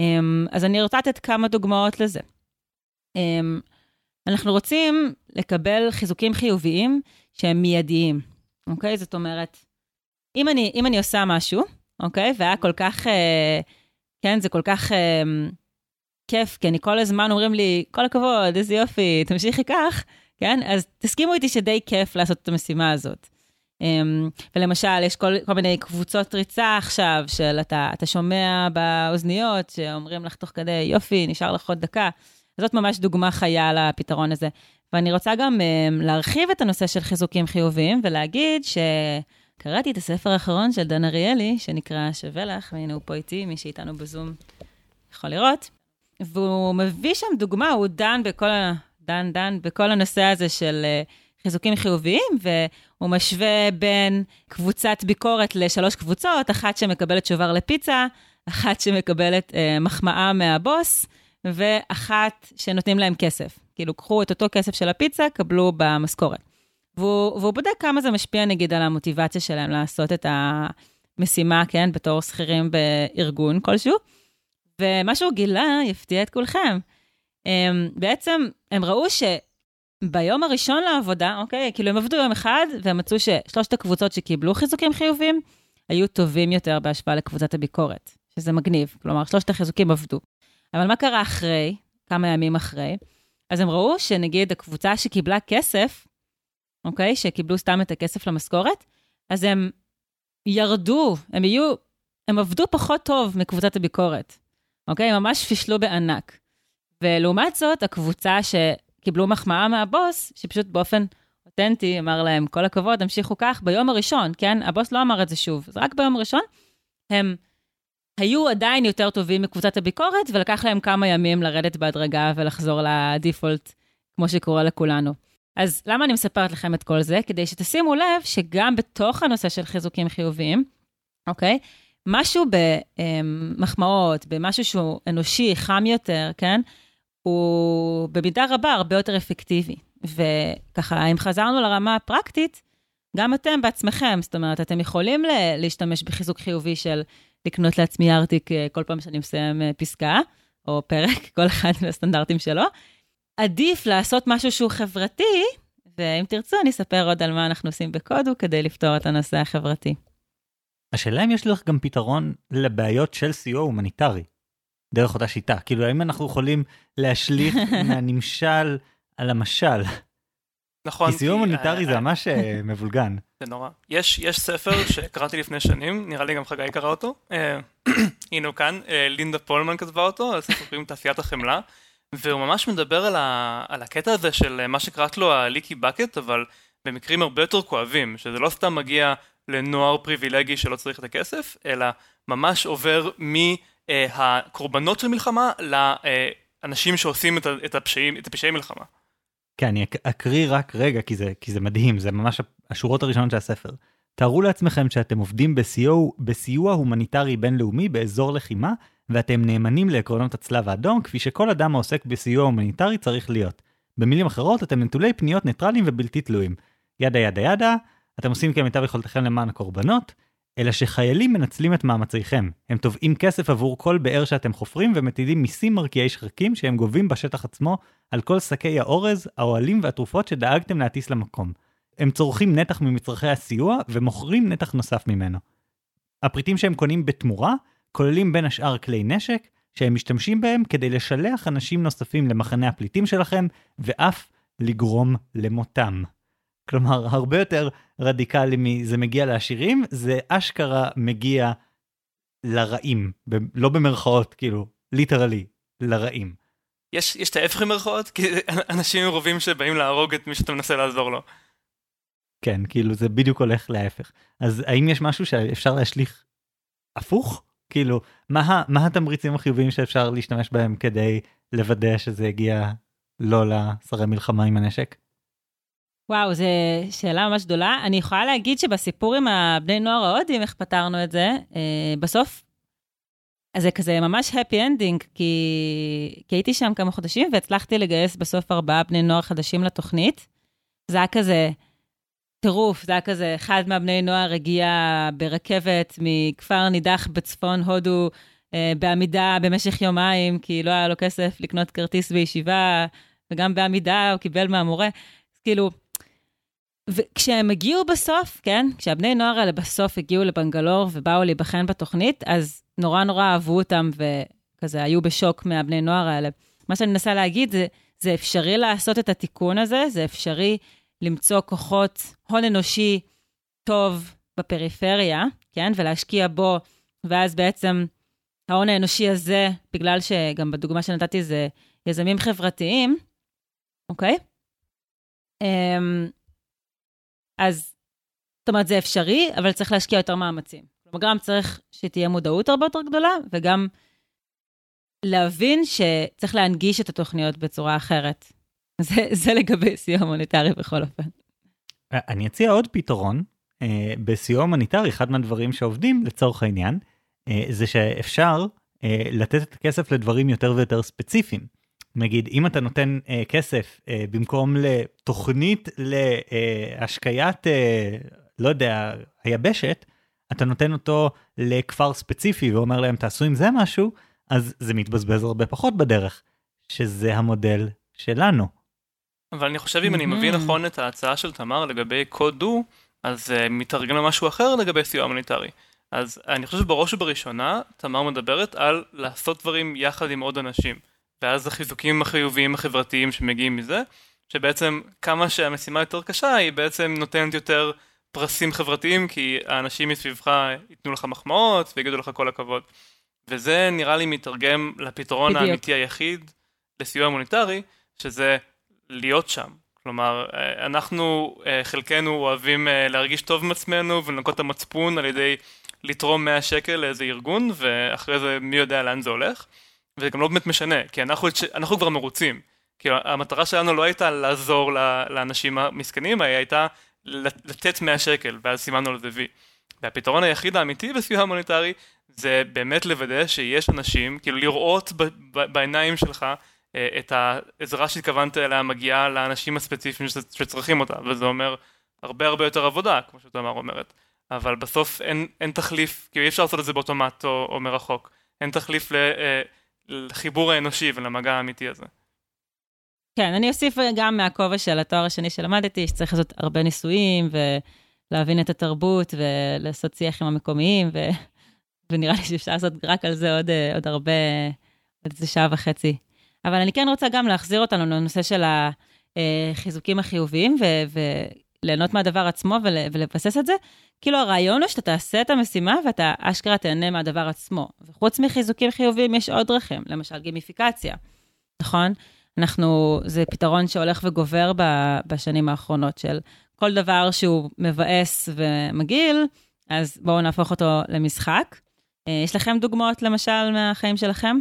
Um, אז אני רוצה לתת כמה דוגמאות לזה. אמ, אנחנו רוצים לקבל חיזוקים חיוביים שהם מיידיים, אוקיי? זאת אומרת, אם אני, אם אני עושה משהו, אוקיי? והיה כל כך, אה, כן, זה כל כך אה, כיף, כי אני כל הזמן אומרים לי, כל הכבוד, איזה יופי, תמשיכי כך, כן? אז תסכימו איתי שדי כיף לעשות את המשימה הזאת. אה, ולמשל, יש כל, כל מיני קבוצות ריצה עכשיו, של אתה, אתה שומע באוזניות, שאומרים לך תוך כדי, יופי, נשאר לך עוד דקה. זאת ממש דוגמה חיה לפתרון הזה. ואני רוצה גם um, להרחיב את הנושא של חיזוקים חיוביים ולהגיד שקראתי את הספר האחרון של דן אריאלי, שנקרא שווה לך, והנה הוא פה איתי, מי שאיתנו בזום יכול לראות. והוא מביא שם דוגמה, הוא דן בכל, ה... דן, דן, בכל הנושא הזה של uh, חיזוקים חיוביים, והוא משווה בין קבוצת ביקורת לשלוש קבוצות, אחת שמקבלת שובר לפיצה, אחת שמקבלת uh, מחמאה מהבוס, ואחת שנותנים להם כסף. כאילו, קחו את אותו כסף של הפיצה, קבלו במשכורת. והוא, והוא בודק כמה זה משפיע, נגיד, על המוטיבציה שלהם לעשות את המשימה, כן, בתור שכירים בארגון כלשהו. ומה שהוא גילה יפתיע את כולכם. הם, בעצם, הם ראו שביום הראשון לעבודה, אוקיי, כאילו הם עבדו יום אחד, והם מצאו ששלושת הקבוצות שקיבלו חיזוקים חיוביים, היו טובים יותר בהשוואה לקבוצת הביקורת, שזה מגניב. כלומר, שלושת החיזוקים עבדו. אבל מה קרה אחרי, כמה ימים אחרי? אז הם ראו שנגיד הקבוצה שקיבלה כסף, אוקיי? שקיבלו סתם את הכסף למשכורת, אז הם ירדו, הם יהיו, הם עבדו פחות טוב מקבוצת הביקורת, אוקיי? הם ממש פישלו בענק. ולעומת זאת, הקבוצה שקיבלו מחמאה מהבוס, שפשוט באופן אותנטי אמר להם, כל הכבוד, המשיכו כך, ביום הראשון, כן? הבוס לא אמר את זה שוב, אז רק ביום הראשון, הם היו עדיין יותר טובים מקבוצת הביקורת, ולקח להם כמה ימים לרדת בהדרגה ולחזור לדיפולט, כמו שקורה לכולנו. אז למה אני מספרת לכם את כל זה? כדי שתשימו לב שגם בתוך הנושא של חיזוקים חיוביים, אוקיי? משהו במחמאות, במשהו שהוא אנושי, חם יותר, כן? הוא במידה רבה הרבה יותר אפקטיבי. וככה, אם חזרנו לרמה הפרקטית, גם אתם בעצמכם, זאת אומרת, אתם יכולים להשתמש בחיזוק חיובי של לקנות לעצמי ארטיק אה, כל פעם שאני מסיים אה, פסקה, או פרק, כל אחד מהסטנדרטים שלו. עדיף לעשות משהו שהוא חברתי, ואם תרצו, אני אספר עוד על מה אנחנו עושים בקודו כדי לפתור את הנושא החברתי. השאלה אם יש לך גם פתרון לבעיות של סיוע הומניטרי, דרך אותה שיטה. כאילו, האם אנחנו יכולים להשליך מהנמשל על המשל? נכון. כי סיוע הומניטרי זה ממש אה, מבולגן. זה נורא. יש, יש ספר שקראתי לפני שנים, נראה לי גם חגי קרא אותו. אה, הנה הוא כאן, אה, לינדה פולמן כתבה אותו, על ספר קוראים תעשיית החמלה. והוא ממש מדבר על, ה, על הקטע הזה של מה שקראת לו הליקי בקט, אבל במקרים הרבה יותר כואבים, שזה לא סתם מגיע לנוער פריבילגי שלא צריך את הכסף, אלא ממש עובר מהקורבנות של מלחמה לאנשים שעושים את הפשעים, את הפשעי מלחמה. כן, אני אקריא רק רגע, כי זה, כי זה מדהים, זה ממש השורות הראשונות של הספר. תארו לעצמכם שאתם עובדים בסיוע, בסיוע הומניטרי בינלאומי באזור לחימה, ואתם נאמנים לעקרונות הצלב האדום, כפי שכל אדם העוסק בסיוע הומניטרי צריך להיות. במילים אחרות, אתם נטולי פניות ניטרליים ובלתי תלויים. yada yada yada, אתם עושים כמיטב יכולתכם למען הקורבנות, אלא שחיילים מנצלים את מאמציכם. הם תובעים כסף עבור כל באר שאתם חופרים ומטילים מיסים מרקיעי שחקים שהם גובים בשטח עצמו על כל שקי האורז, האוהלים והתרופות שדאגתם להטיס למקום. הם צורכים נתח ממצרכי הסיוע ומוכרים נתח נוסף ממנו. הפריטים שהם קונים בתמורה כוללים בין השאר כלי נשק, שהם משתמשים בהם כדי לשלח אנשים נוספים למחנה הפליטים שלכם, ואף לגרום למותם. כלומר, הרבה יותר רדיקלי מזה מגיע לעשירים, זה אשכרה מגיע לרעים, ב- לא במרכאות, כאילו, ליטרלי, לרעים. יש, יש את ההפך במרכאות? כי אנשים רובים שבאים להרוג את מי שאתה מנסה לעזור לו. כן, כאילו זה בדיוק הולך להפך. אז האם יש משהו שאפשר להשליך הפוך? כאילו, מה, מה התמריצים החיוביים שאפשר להשתמש בהם כדי לוודא שזה יגיע לא לשרי מלחמה עם הנשק? וואו, זו שאלה ממש גדולה. אני יכולה להגיד שבסיפור עם הבני נוער ההודים, איך פתרנו את זה, אה, בסוף, אז זה כזה ממש happy ending, כי, כי הייתי שם כמה חודשים והצלחתי לגייס בסוף ארבעה בני נוער חדשים לתוכנית. זה היה כזה טירוף, זה היה כזה, אחד מהבני נוער הגיע ברכבת מכפר נידח בצפון הודו, אה, בעמידה במשך יומיים, כי לא היה לו כסף לקנות כרטיס בישיבה, וגם בעמידה הוא קיבל מהמורה. כאילו, וכשהם הגיעו בסוף, כן, כשהבני נוער האלה בסוף הגיעו לבנגלור ובאו להיבחן בתוכנית, אז נורא נורא אהבו אותם וכזה היו בשוק מהבני נוער האלה. מה שאני מנסה להגיד זה, זה אפשרי לעשות את התיקון הזה, זה אפשרי למצוא כוחות, הון אנושי טוב בפריפריה, כן, ולהשקיע בו, ואז בעצם ההון האנושי הזה, בגלל שגם בדוגמה שנתתי זה יזמים חברתיים, אוקיי? Um, אז, זאת אומרת, זה אפשרי, אבל צריך להשקיע יותר מאמצים. כלומר, גם צריך שתהיה מודעות הרבה יותר גדולה, וגם להבין שצריך להנגיש את התוכניות בצורה אחרת. זה, זה לגבי סיוע הומניטרי בכל אופן. אני אציע עוד פתרון. אה, בסיוע הומניטרי, אחד מהדברים שעובדים, לצורך העניין, אה, זה שאפשר אה, לתת את הכסף לדברים יותר ויותר ספציפיים. נגיד, אם אתה נותן אה, כסף אה, במקום לתוכנית להשקיית, אה, לא יודע, היבשת, אתה נותן אותו לכפר ספציפי ואומר להם תעשו עם זה משהו, אז זה מתבזבז הרבה פחות בדרך, שזה המודל שלנו. אבל אני חושב אם אני מבין נכון את ההצעה של תמר לגבי קוד דו, אז uh, מתרגם למשהו אחר לגבי סיוע הומניטרי. אז אני חושב שבראש ובראשונה, תמר מדברת על לעשות דברים יחד עם עוד אנשים. ואז החיזוקים החיוביים החברתיים שמגיעים מזה, שבעצם כמה שהמשימה יותר קשה, היא בעצם נותנת יותר פרסים חברתיים, כי האנשים מסביבך ייתנו לך מחמאות ויגידו לך כל הכבוד. וזה נראה לי מתרגם לפתרון בדיוק. האמיתי היחיד לסיוע מוניטרי, שזה להיות שם. כלומר, אנחנו, חלקנו אוהבים להרגיש טוב עם עצמנו ולנקות את המצפון על ידי לתרום 100 שקל לאיזה ארגון, ואחרי זה מי יודע לאן זה הולך. וזה גם לא באמת משנה, כי אנחנו, אנחנו כבר מרוצים. כי המטרה שלנו לא הייתה לעזור לאנשים המסכנים, היא הייתה לתת 100 שקל, ואז סימנו לזה וי. והפתרון היחיד האמיתי בסיוע המוניטרי, זה באמת לוודא שיש אנשים, כאילו לראות בעיניים שלך אה, את העזרה שהתכוונת אליה מגיעה לאנשים הספציפיים שצריכים אותה, וזה אומר הרבה הרבה יותר עבודה, כמו שתמר אומרת. אבל בסוף אין, אין תחליף, כאילו אי אפשר לעשות את זה באוטומט או, או מרחוק. אין תחליף ל... אה, לחיבור האנושי ולמגע האמיתי הזה. כן, אני אוסיף גם מהכובע של התואר השני שלמדתי, שצריך לעשות הרבה ניסויים ולהבין את התרבות ולעשות שיח עם המקומיים, ו... ונראה לי שאפשר לעשות רק על זה עוד, עוד הרבה, עוד איזה שעה וחצי. אבל אני כן רוצה גם להחזיר אותנו לנושא של החיזוקים החיוביים, ו... מהדבר עצמו ול... ולבסס את זה. כאילו הרעיון הוא שאתה תעשה את המשימה ואתה אשכרה תהנה מהדבר עצמו. וחוץ מחיזוקים חיוביים יש עוד דרכים, למשל גימיפיקציה, נכון? אנחנו, זה פתרון שהולך וגובר ב, בשנים האחרונות של כל דבר שהוא מבאס ומגעיל, אז בואו נהפוך אותו למשחק. אה, יש לכם דוגמאות למשל מהחיים שלכם?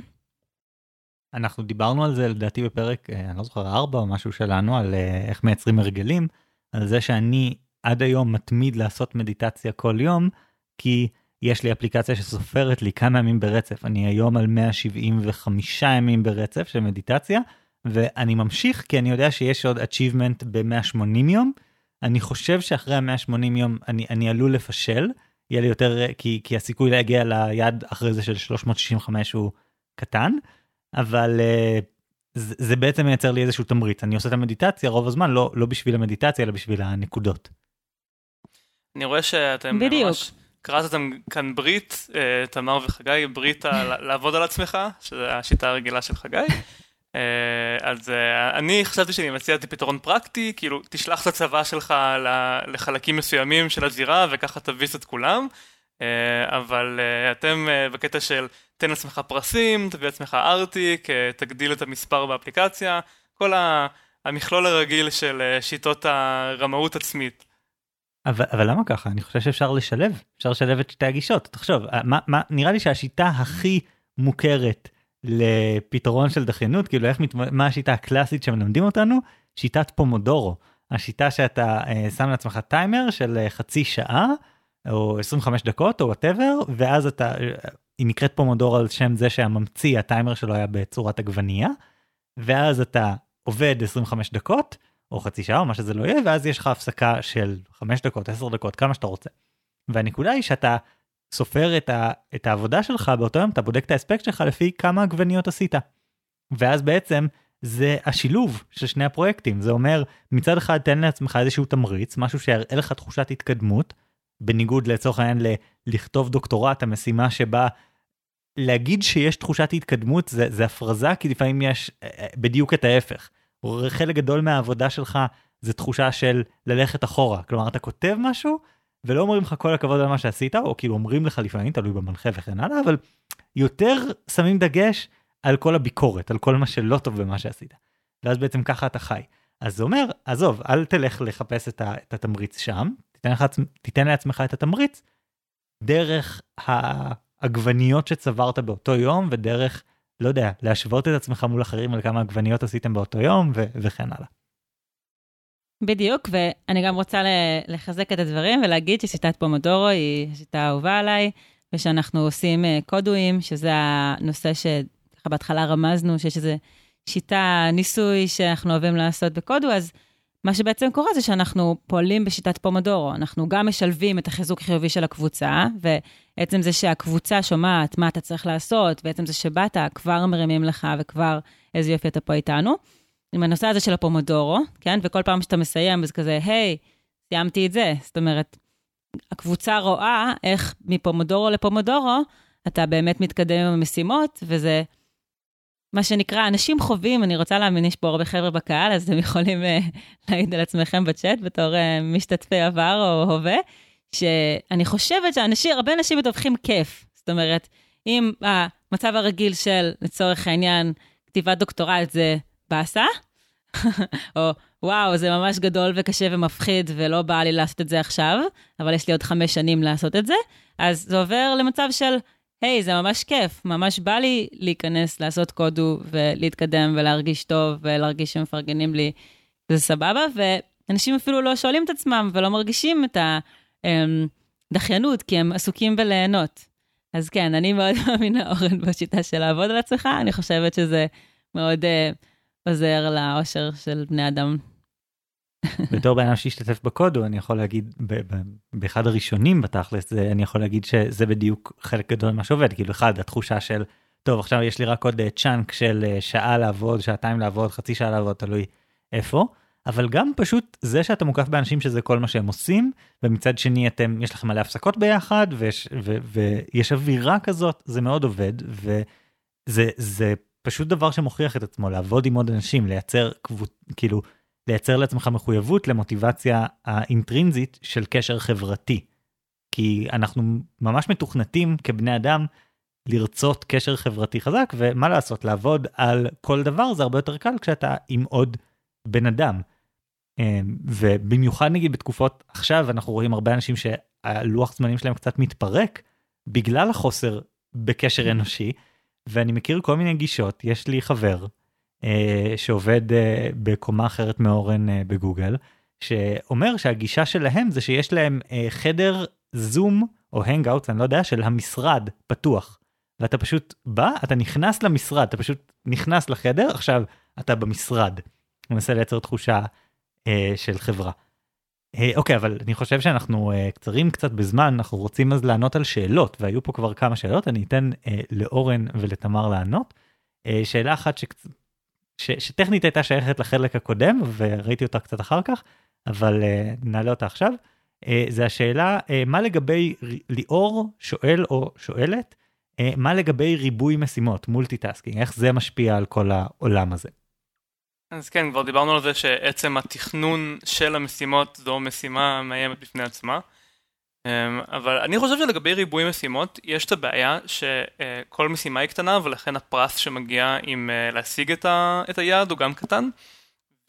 אנחנו דיברנו על זה לדעתי בפרק, אה, אני לא זוכר, ארבע או משהו שלנו, על אה, איך מייצרים הרגלים, על זה שאני עד היום מתמיד לעשות מדיטציה כל יום, כי יש לי אפליקציה שסופרת לי כמה ימים ברצף. אני היום על 175 ימים ברצף של מדיטציה, ואני ממשיך כי אני יודע שיש עוד achievement ב-180 יום. אני חושב שאחרי ה-180 יום אני, אני עלול לפשל, יהיה לי יותר, כי, כי הסיכוי להגיע ליעד אחרי זה של 365 הוא קטן, אבל uh, זה, זה בעצם מייצר לי איזשהו תמריץ. אני עושה את המדיטציה רוב הזמן, לא, לא בשביל המדיטציה, אלא בשביל הנקודות. אני רואה שאתם בדיוק. ממש קראתם כאן ברית, אה, תמר וחגי, ברית ה- לעבוד על עצמך, שזו השיטה הרגילה של חגי. אה, אז אה, אני חשבתי שאני מציע את פתרון פרקטי, כאילו תשלח את הצבא שלך ל- לחלקים מסוימים של הזירה וככה תביס את כולם, אה, אבל אה, אתם אה, בקטע של תן לעצמך פרסים, תביא לעצמך ארטיק, אה, תגדיל את המספר באפליקציה, כל המכלול הרגיל של אה, שיטות הרמאות עצמית. אבל, אבל למה ככה? אני חושב שאפשר לשלב, אפשר לשלב את שתי הגישות. תחשוב, מה, מה, נראה לי שהשיטה הכי מוכרת לפתרון של דחיינות, כאילו איך, מה השיטה הקלאסית שמלמדים אותנו? שיטת פומודורו. השיטה שאתה אה, שם לעצמך טיימר של אה, חצי שעה, או 25 דקות, או whatever, ואז אתה, היא נקראת פומודורו על שם זה שהממציא, הטיימר שלו היה בצורת עגבנייה, ואז אתה עובד 25 דקות, או חצי שעה, או מה שזה לא יהיה, ואז יש לך הפסקה של 5 דקות, 10 דקות, כמה שאתה רוצה. והנקודה היא שאתה סופר את, ה, את העבודה שלך באותו יום, אתה בודק את האספקט שלך לפי כמה עגבניות עשית. ואז בעצם זה השילוב של שני הפרויקטים. זה אומר, מצד אחד תן לעצמך איזשהו תמריץ, משהו שיראה לך תחושת התקדמות, בניגוד לצורך העניין ל- לכתוב דוקטורט, המשימה שבה להגיד שיש תחושת התקדמות זה, זה הפרזה, כי לפעמים יש אה, אה, בדיוק את ההפך. חלק גדול מהעבודה שלך זה תחושה של ללכת אחורה. כלומר, אתה כותב משהו, ולא אומרים לך כל הכבוד על מה שעשית, או כאילו אומרים לך לפעמים, תלוי במנחה וכן הלאה, אבל יותר שמים דגש על כל הביקורת, על כל מה שלא טוב במה שעשית. ואז בעצם ככה אתה חי. אז זה אומר, עזוב, אל תלך לחפש את, התמריץ שם, תיתן, לך, תיתן לעצמך את התמריץ דרך העגבניות שצברת באותו יום, ודרך, לא יודע, להשוות את עצמך מול אחרים על כמה עגבניות עשיתם באותו יום, ו, וכן הלאה. בדיוק, ואני גם רוצה לחזק את הדברים ולהגיד ששיטת פומודורו היא השיטה האהובה עליי, ושאנחנו עושים אה, קודואים, שזה הנושא שככה בהתחלה רמזנו, שיש איזו שיטה, ניסוי שאנחנו אוהבים לעשות בקודו, אז מה שבעצם קורה זה שאנחנו פועלים בשיטת פומודורו. אנחנו גם משלבים את החיזוק החיובי של הקבוצה, ועצם זה שהקבוצה שומעת מה אתה צריך לעשות, ועצם זה שבאת, כבר מרימים לך וכבר איזה יופי אתה פה איתנו. עם הנושא הזה של הפומודורו, כן? וכל פעם שאתה מסיים, אז כזה, היי, סיימתי את זה. זאת אומרת, הקבוצה רואה איך מפומודורו לפומודורו, אתה באמת מתקדם עם המשימות, וזה מה שנקרא, אנשים חווים, אני רוצה להאמין, יש פה הרבה חבר'ה בקהל, אז אתם יכולים uh, להעיד על עצמכם בצ'אט בתור uh, משתתפי עבר או הווה, שאני חושבת שאנשים, הרבה אנשים מדווחים כיף. זאת אומרת, אם המצב הרגיל של, לצורך העניין, כתיבת דוקטורט זה באסה, או וואו, זה ממש גדול וקשה ומפחיד ולא בא לי לעשות את זה עכשיו, אבל יש לי עוד חמש שנים לעשות את זה, אז זה עובר למצב של, היי, hey, זה ממש כיף, ממש בא לי להיכנס, לעשות קודו ולהתקדם ולהרגיש טוב ולהרגיש שמפרגנים לי, זה סבבה, ואנשים אפילו לא שואלים את עצמם ולא מרגישים את הדחיינות, כי הם עסוקים בליהנות. אז כן, אני מאוד מאמינה, אורן, בשיטה של לעבוד על עצמך, אני חושבת שזה מאוד... Uh, עוזר לאושר של בני אדם. בתור בן אדם שהשתתף בקודו אני יכול להגיד באחד הראשונים בתכלס זה אני יכול להגיד שזה בדיוק חלק גדול ממה שעובד כאילו אחד התחושה של טוב, עכשיו יש לי רק עוד צ'אנק של שעה לעבוד, שעתיים לעבוד, חצי שעה לעבוד, תלוי איפה. אבל גם פשוט זה שאתה מוקף באנשים שזה כל מה שהם עושים, ומצד שני אתם, יש לכם מלא הפסקות ביחד, ויש, ו, ויש אווירה כזאת, זה מאוד עובד, וזה זה פשוט דבר שמוכיח את עצמו, לעבוד עם עוד אנשים, לייצר קבוצ... כאילו, לייצר לעצמך מחויבות למוטיבציה האינטרינזית של קשר חברתי. כי אנחנו ממש מתוכנתים כבני אדם לרצות קשר חברתי חזק, ומה לעשות, לעבוד על כל דבר זה הרבה יותר קל כשאתה עם עוד בן אדם. אמ, ובמיוחד נגיד בתקופות עכשיו אנחנו רואים הרבה אנשים שהלוח זמנים שלהם קצת מתפרק בגלל החוסר בקשר אנושי ואני מכיר כל מיני גישות יש לי חבר שעובד אה, בקומה אחרת מאורן אה, בגוגל שאומר שהגישה שלהם זה שיש להם אה, חדר זום או הנגאוט אני לא יודע של המשרד פתוח ואתה פשוט בא אתה נכנס למשרד אתה פשוט נכנס לחדר עכשיו אתה במשרד. מנסה לייצר תחושה אה, של חברה. אה, אוקיי, אבל אני חושב שאנחנו אה, קצרים קצת בזמן, אנחנו רוצים אז לענות על שאלות, והיו פה כבר כמה שאלות, אני אתן אה, לאורן ולתמר לענות. אה, שאלה אחת ש... שטכנית הייתה שייכת לחלק הקודם, וראיתי אותה קצת אחר כך, אבל אה, נעלה אותה עכשיו. אה, זה השאלה, אה, מה לגבי ליאור שואל או שואלת, אה, מה לגבי ריבוי משימות, multitasking, איך זה משפיע על כל העולם הזה? אז כן, כבר דיברנו על זה שעצם התכנון של המשימות זו משימה מאיימת בפני עצמה. אמ, אבל אני חושב שלגבי ריבוי משימות, יש את הבעיה שכל משימה היא קטנה ולכן הפרס שמגיע עם אה, להשיג את, ה, את היעד הוא גם קטן.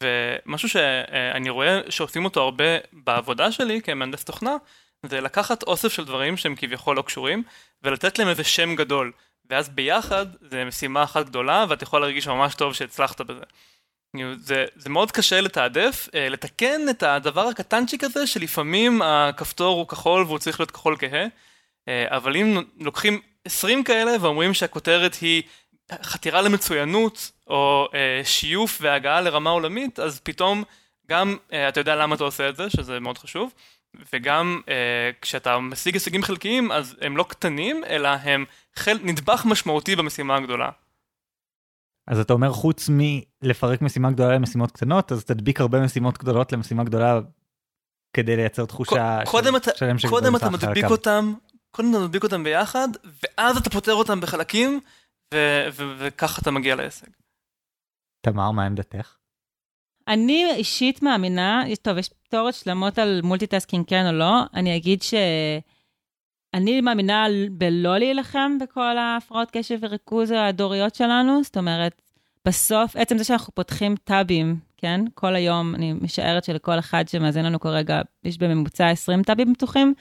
ומשהו שאני רואה שעושים אותו הרבה בעבודה שלי כמהנדס תוכנה, זה לקחת אוסף של דברים שהם כביכול לא קשורים, ולתת להם איזה שם גדול. ואז ביחד זה משימה אחת גדולה ואתה יכול להרגיש ממש טוב שהצלחת בזה. זה, זה מאוד קשה לתעדף, אה, לתקן את הדבר הקטנצ'יק הזה שלפעמים הכפתור הוא כחול והוא צריך להיות כחול כהה, אה, אבל אם לוקחים 20 כאלה ואומרים שהכותרת היא חתירה למצוינות או אה, שיוף והגעה לרמה עולמית, אז פתאום גם אתה יודע למה אתה עושה את זה, שזה מאוד חשוב, וגם כשאתה משיג הישגים חלקיים אז הם לא קטנים, אלא הם. נדבך משמעותי במשימה הגדולה. אז אתה אומר חוץ מלפרק משימה גדולה למשימות קטנות אז תדביק הרבה משימות גדולות למשימה גדולה כדי לייצר תחושה קודם של, אתה, שלם קודם אתה מדביק אותם קודם אתה מדביק אותם ביחד ואז אתה פותר אותם בחלקים וככה אתה מגיע להישג. תמר מה עמדתך? אני אישית מאמינה, טוב, יש תיאוריות שלמות על multitasking כן או לא, אני אגיד ש... אני מאמינה בלא להילחם בכל ההפרעות קשב וריכוז הדוריות שלנו, זאת אומרת, בסוף, עצם זה שאנחנו פותחים טאבים, כן? כל היום, אני משערת שלכל אחד שמאזין לנו כרגע, יש בממוצע 20 טאבים פתוחים.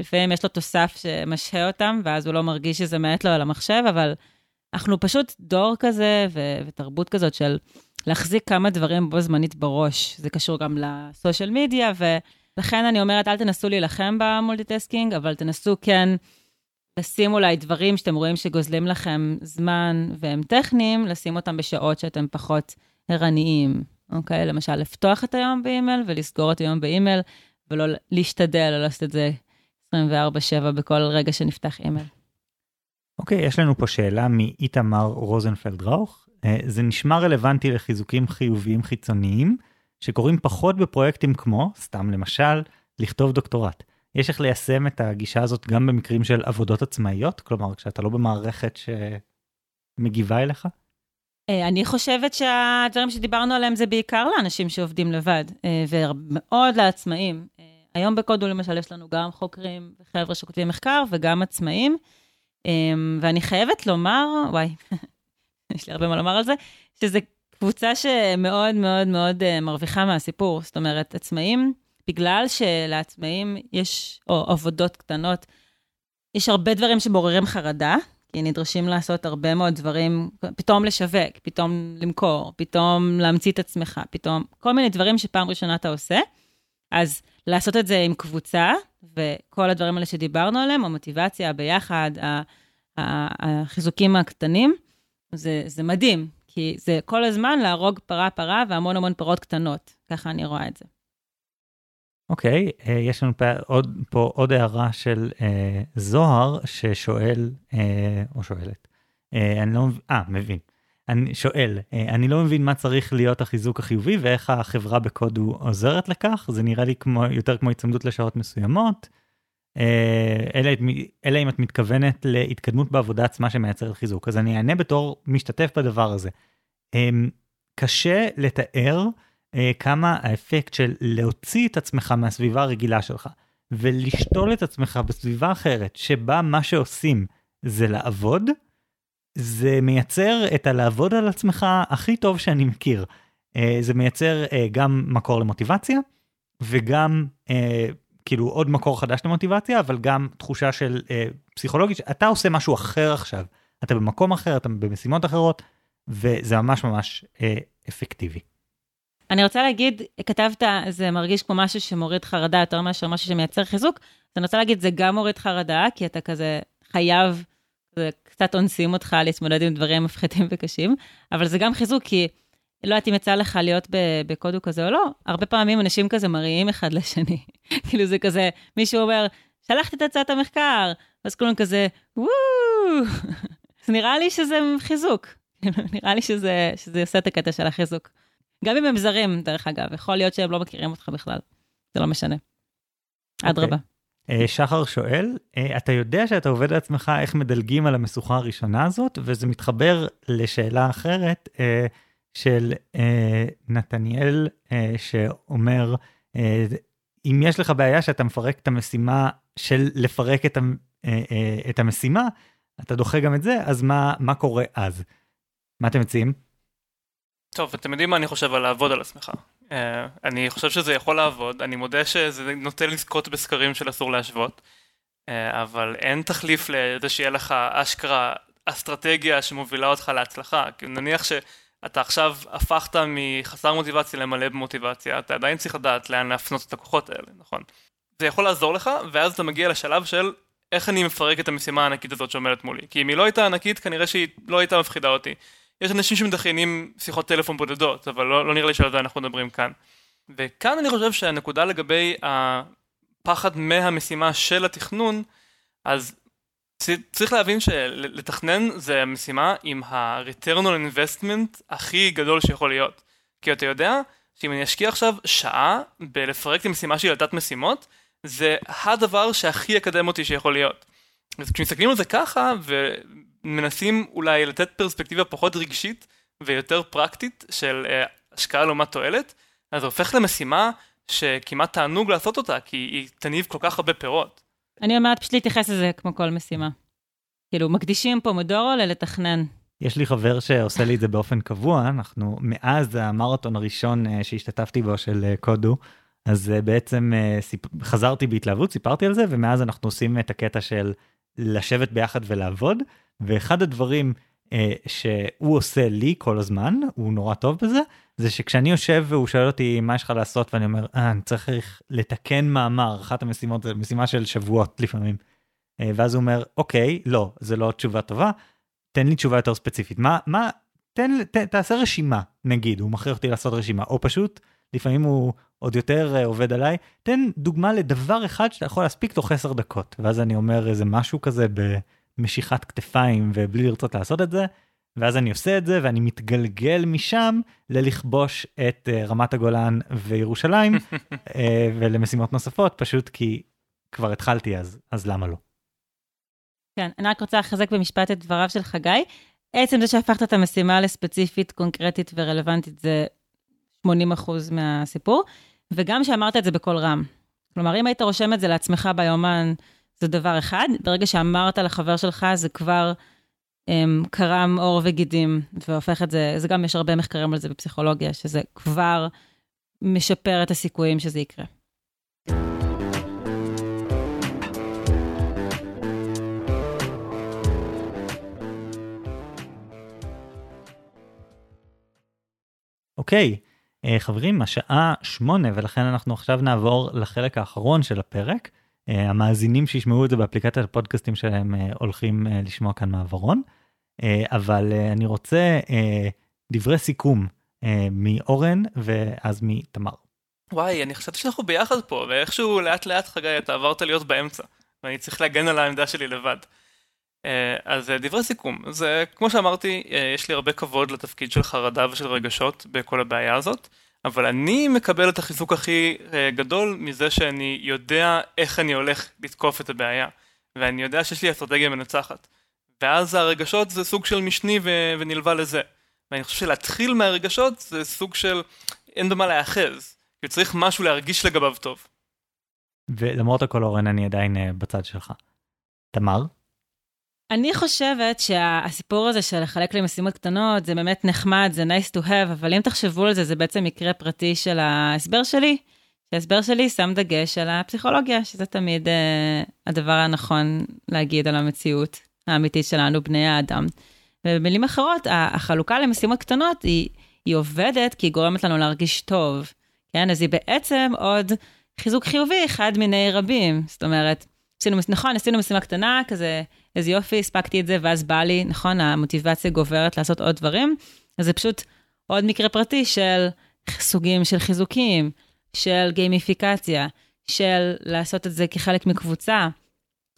לפעמים יש לו תוסף שמשהה אותם, ואז הוא לא מרגיש שזה מאט לו על המחשב, אבל אנחנו פשוט דור כזה ו- ותרבות כזאת של להחזיק כמה דברים בו זמנית בראש. זה קשור גם ל social media, ו... לכן אני אומרת, אל תנסו להילחם ב multitasking, אבל תנסו כן לשים אולי דברים שאתם רואים שגוזלים לכם זמן והם טכניים, לשים אותם בשעות שאתם פחות ערניים, אוקיי? למשל, לפתוח את היום באימייל ולסגור את היום באימייל, ולא להשתדל לעשות את זה 24/7 בכל רגע שנפתח אימייל. אוקיי, יש לנו פה שאלה מאיתמר רוזנפלד ראוך. אה, זה נשמע רלוונטי לחיזוקים חיוביים חיצוניים. שקורים פחות בפרויקטים כמו, סתם למשל, לכתוב דוקטורט. יש איך ליישם את הגישה הזאת גם במקרים של עבודות עצמאיות? כלומר, כשאתה לא במערכת שמגיבה אליך? אה, אני חושבת שהדברים שדיברנו עליהם זה בעיקר לאנשים שעובדים לבד, אה, ומאוד לעצמאים. אה, היום בקודו למשל יש לנו גם חוקרים וחבר'ה שכותבים מחקר וגם עצמאים, ואני חייבת לומר, וואי, יש לי הרבה מה לומר על זה, שזה קבוצה שמאוד מאוד מאוד אה, מרוויחה מהסיפור. זאת אומרת, עצמאים, בגלל שלעצמאים יש, או עבודות קטנות, יש הרבה דברים שמעוררים חרדה, כי נדרשים לעשות הרבה מאוד דברים, פתאום לשווק, פתאום למכור, פתאום להמציא את עצמך, פתאום, כל מיני דברים שפעם ראשונה אתה עושה. אז לעשות את זה עם קבוצה, וכל הדברים האלה שדיברנו עליהם, המוטיבציה, ביחד, החיזוקים הקטנים, זה, זה מדהים, כי זה כל הזמן להרוג פרה-פרה והמון המון פרות קטנות. ככה אני רואה את זה. אוקיי, okay, uh, יש לנו פה עוד, פה עוד הערה של uh, זוהר ששואל, uh, או שואלת, אה, אני לא מבין, אה, מבין. אני שואל, אה, אני לא מבין מה צריך להיות החיזוק החיובי ואיך החברה בקודו עוזרת לכך, זה נראה לי כמו, יותר כמו הצמדות לשעות מסוימות. אה, אלא, אלא אם את מתכוונת להתקדמות בעבודה עצמה שמייצרת חיזוק. אז אני אענה בתור משתתף בדבר הזה. אמ, קשה לתאר אה, כמה האפקט של להוציא את עצמך מהסביבה הרגילה שלך ולשתול את עצמך בסביבה אחרת שבה מה שעושים זה לעבוד, זה מייצר את הלעבוד על עצמך הכי טוב שאני מכיר. אה, זה מייצר גם מקור למוטיבציה וגם כאילו עוד מקור חדש למוטיבציה, אבל גם תחושה של אה, פסיכולוגית, שאתה עושה משהו אחר עכשיו, אתה במקום אחר, אתה במשימות אחרות, וזה ממש ממש אה, אפקטיבי. אני רוצה להגיד, כתבת, זה מרגיש כמו משהו שמוריד חרדה יותר מאשר משהו שמייצר חיזוק, אז אני רוצה להגיד, זה גם מוריד חרדה, כי אתה כזה חייב, זה קצת אונסים אותך להתמודד עם דברים מפחידים וקשים, אבל זה גם חיזוק, כי לא יודעת אם יצא לך להיות בקודו כזה או לא, הרבה פעמים אנשים כזה מריעים אחד לשני. כאילו זה כזה, מישהו אומר, שלחתי את הצעת המחקר, אז כולם כזה, וואו, אז נראה לי שזה חיזוק. נראה לי שזה, שזה עושה את הקטע של החיזוק. גם אם הם זרים, דרך אגב, יכול להיות שהם לא מכירים אותך בכלל, זה לא משנה. אדרבה. Okay. אה, שחר שואל, אה, אתה יודע שאתה עובד על עצמך איך מדלגים על המשוכה הראשונה הזאת, וזה מתחבר לשאלה אחרת. אה, של אה, נתניאל אה, שאומר, אה, אם יש לך בעיה שאתה מפרק את המשימה של לפרק את, ה, אה, אה, את המשימה, אתה דוחה גם את זה, אז מה, מה קורה אז? מה אתם מציעים? טוב, אתם יודעים מה אני חושב על לעבוד על עצמך. Uh, אני חושב שזה יכול לעבוד, אני מודה שזה נוטה לזכות בסקרים של אסור להשוות, uh, אבל אין תחליף לזה שיהיה לך אשכרה אסטרטגיה שמובילה אותך להצלחה. נניח ש... אתה עכשיו הפכת מחסר מוטיבציה למלא במוטיבציה, אתה עדיין צריך לדעת לאן להפנות את הכוחות האלה, נכון? זה יכול לעזור לך, ואז אתה מגיע לשלב של איך אני מפרק את המשימה הענקית הזאת שעומדת מולי. כי אם היא לא הייתה ענקית, כנראה שהיא לא הייתה מפחידה אותי. יש אנשים שמדחיינים שיחות טלפון בודדות, אבל לא, לא נראה לי שעל זה אנחנו מדברים כאן. וכאן אני חושב שהנקודה לגבי הפחד מהמשימה של התכנון, אז צריך להבין שלתכנן זה המשימה עם ה-return on investment הכי גדול שיכול להיות. כי אתה יודע שאם אני אשקיע עכשיו שעה בלפרק את המשימה שלי על תת משימות, זה הדבר שהכי יקדם אותי שיכול להיות. אז כשמסתכלים על זה ככה ומנסים אולי לתת פרספקטיבה פחות רגשית ויותר פרקטית של uh, השקעה לעומת תועלת, אז זה הופך למשימה שכמעט תענוג לעשות אותה, כי היא תניב כל כך הרבה פירות. אני אומרת פשוט להתייחס לזה כמו כל משימה. כאילו, מקדישים פה מדורו ללתכנן. יש לי חבר שעושה לי את זה באופן קבוע, אנחנו, מאז המרתון הראשון uh, שהשתתפתי בו של uh, קודו, אז uh, בעצם סיפ... חזרתי בהתלהבות, סיפרתי על זה, ומאז אנחנו עושים את הקטע של לשבת ביחד ולעבוד, ואחד הדברים uh, שהוא עושה לי כל הזמן, הוא נורא טוב בזה, זה שכשאני יושב והוא שואל אותי מה יש לך לעשות ואני אומר אה, אני צריך לתקן מאמר אחת המשימות זה משימה של שבועות לפעמים. אה, ואז הוא אומר אוקיי לא זה לא תשובה טובה תן לי תשובה יותר ספציפית מה מה תן ת, תעשה רשימה נגיד הוא מכריח אותי לעשות רשימה או פשוט לפעמים הוא עוד יותר אה, עובד עליי תן דוגמה לדבר אחד שאתה יכול להספיק תוך 10 דקות ואז אני אומר איזה משהו כזה במשיכת כתפיים ובלי לרצות לעשות את זה. ואז אני עושה את זה ואני מתגלגל משם ללכבוש את uh, רמת הגולן וירושלים uh, ולמשימות נוספות פשוט כי כבר התחלתי אז אז למה לא. כן, אני רק רוצה לחזק במשפט את דבריו של חגי. עצם זה שהפכת את המשימה לספציפית, קונקרטית ורלוונטית זה 80% מהסיפור, וגם שאמרת את זה בקול רם. כלומר, אם היית רושם את זה לעצמך ביומן, זה דבר אחד, ברגע שאמרת לחבר שלך, זה כבר קרם עור וגידים, והופך את זה, זה גם יש הרבה מחקרים על זה בפסיכולוגיה, שזה כבר משפר את הסיכויים שזה יקרה. אוקיי, okay, אה, חברים, השעה שמונה, ולכן אנחנו עכשיו נעבור לחלק האחרון של הפרק. Uh, המאזינים שישמעו את זה באפליקציית הפודקאסטים שלהם uh, הולכים uh, לשמוע כאן מעברון. אה, אבל אה, אני רוצה אה, דברי סיכום מאורן ואז מתמר. וואי, אני חשבתי שאנחנו ביחד פה, ואיכשהו לאט לאט חגי אתה עברת להיות באמצע, ואני צריך להגן על העמדה שלי לבד. אז דברי סיכום, זה כמו שאמרתי, יש לי הרבה כבוד לתפקיד של חרדה ושל רגשות בכל הבעיה הזאת, אבל אני מקבל את החיזוק הכי גדול מזה שאני יודע איך אני הולך לתקוף את הבעיה, ואני יודע שיש לי אסטרטגיה מנצחת. ואז הרגשות זה סוג של משני ו- ונלווה לזה. ואני חושב שלהתחיל מהרגשות זה סוג של אין במה להיאחז, כי צריך משהו להרגיש לגביו טוב. ולמרות הכל אורן אני עדיין uh, בצד שלך. תמר? אני חושבת שהסיפור הזה של לחלק למשימות קטנות זה באמת נחמד, זה nice to have, אבל אם תחשבו על זה, זה בעצם מקרה פרטי של ההסבר שלי. שההסבר שלי שם דגש על הפסיכולוגיה, שזה תמיד uh, הדבר הנכון להגיד על המציאות האמיתית שלנו, בני האדם. ובמילים אחרות, החלוקה למשימות קטנות היא, היא עובדת כי היא גורמת לנו להרגיש טוב, כן? אז היא בעצם עוד חיזוק חיובי אחד מיני רבים. זאת אומרת, עשינו, נכון, עשינו משימה קטנה, כזה, איזה יופי, הספקתי את זה, ואז בא לי, נכון, המוטיבציה גוברת לעשות עוד דברים, אז זה פשוט עוד מקרה פרטי של סוגים של חיזוקים, של גיימיפיקציה, של לעשות את זה כחלק מקבוצה.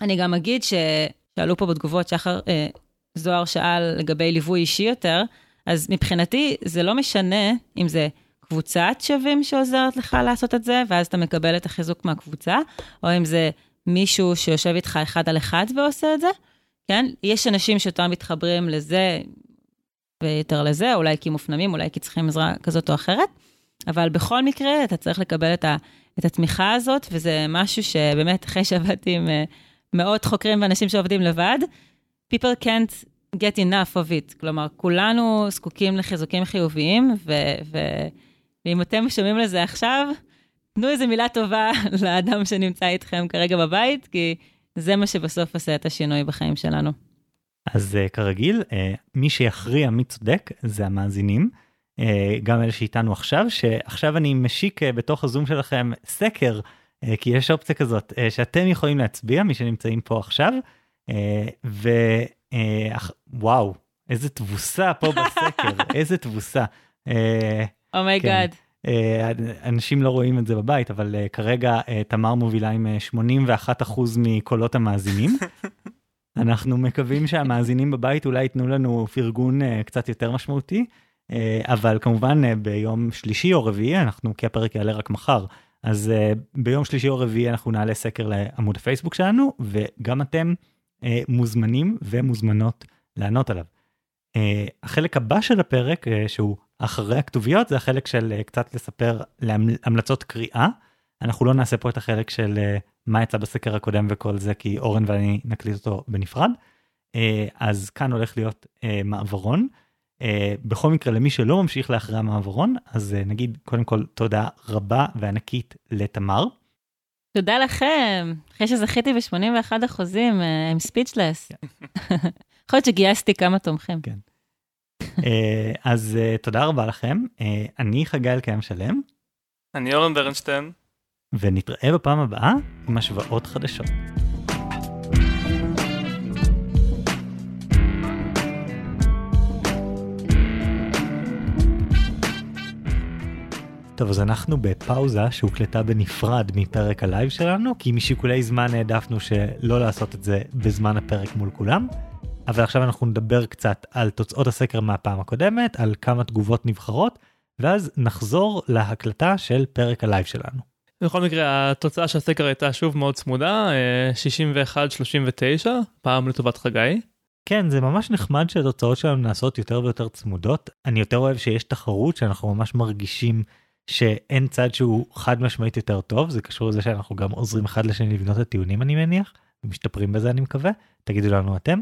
אני גם אגיד ששאלו פה בתגובות, שחר אה, זוהר שאל לגבי ליווי אישי יותר, אז מבחינתי זה לא משנה אם זה קבוצת שווים שעוזרת לך לעשות את זה, ואז אתה מקבל את החיזוק מהקבוצה, או אם זה מישהו שיושב איתך אחד על אחד ועושה את זה, כן? יש אנשים שיותר מתחברים לזה ויותר לזה, אולי כי מופנמים, אולי כי צריכים עזרה כזאת או אחרת, אבל בכל מקרה אתה צריך לקבל את, ה, את התמיכה הזאת, וזה משהו שבאמת, אחרי שעבדתי עם uh, מאות חוקרים ואנשים שעובדים לבד, people can't get enough of it. כלומר, כולנו זקוקים לחיזוקים חיוביים, ואם אתם שומעים לזה עכשיו, תנו איזה מילה טובה לאדם שנמצא איתכם כרגע בבית, כי זה מה שבסוף עושה את השינוי בחיים שלנו. אז uh, כרגיל, uh, מי שיכריע מי צודק זה המאזינים, uh, גם אלה שאיתנו עכשיו, שעכשיו אני משיק uh, בתוך הזום שלכם סקר, uh, כי יש אופציה כזאת, uh, שאתם יכולים להצביע, מי שנמצאים פה עכשיו, uh, וואו, uh, איזה תבוסה פה בסקר, איזה תבוסה. oh my God. Uh, Uh, אנשים לא רואים את זה בבית אבל uh, כרגע uh, תמר מובילה עם 81 אחוז מקולות המאזינים. אנחנו מקווים שהמאזינים בבית אולי ייתנו לנו פרגון קצת יותר משמעותי אבל כמובן ביום שלישי או רביעי אנחנו כי הפרק יעלה רק מחר אז ביום שלישי או רביעי אנחנו נעלה סקר לעמוד הפייסבוק שלנו וגם אתם מוזמנים ומוזמנות לענות עליו. החלק הבא של הפרק שהוא אחרי הכתוביות זה החלק של uh, קצת לספר להמלצות קריאה. אנחנו לא נעשה פה את החלק של uh, מה יצא בסקר הקודם וכל זה כי אורן ואני נקליט אותו בנפרד. Uh, אז כאן הולך להיות מעברון. בכל מקרה למי שלא ממשיך לאחרי המעברון אז נגיד קודם כל תודה רבה וענקית לתמר. תודה לכם אחרי שזכיתי ב-81 אחוזים הם ספיצ'לס. יכול להיות שגייסתי כמה תומכים. כן. אה, אז uh, תודה רבה לכם, uh, אני חגי אלקיים שלם. אני אורן ברנשטיין. ונתראה בפעם הבאה עם השוואות חדשות. טוב אז אנחנו בפאוזה שהוקלטה בנפרד מפרק ה live שלנו כי משיקולי זמן העדפנו שלא לעשות את זה בזמן הפרק מול כולם. אבל עכשיו אנחנו נדבר קצת על תוצאות הסקר מהפעם הקודמת, על כמה תגובות נבחרות, ואז נחזור להקלטה של פרק ה live שלנו. בכל מקרה, התוצאה של הסקר הייתה שוב מאוד צמודה, 61-39, אה, פעם לטובת חגי. כן, זה ממש נחמד שהתוצאות שלנו נעשות יותר ויותר צמודות. אני יותר אוהב שיש תחרות, שאנחנו ממש מרגישים שאין צד שהוא חד משמעית יותר טוב, זה קשור לזה שאנחנו גם עוזרים אחד לשני לבנות את הטיעונים אני מניח, ומשתפרים בזה אני מקווה, תגידו לנו אתם.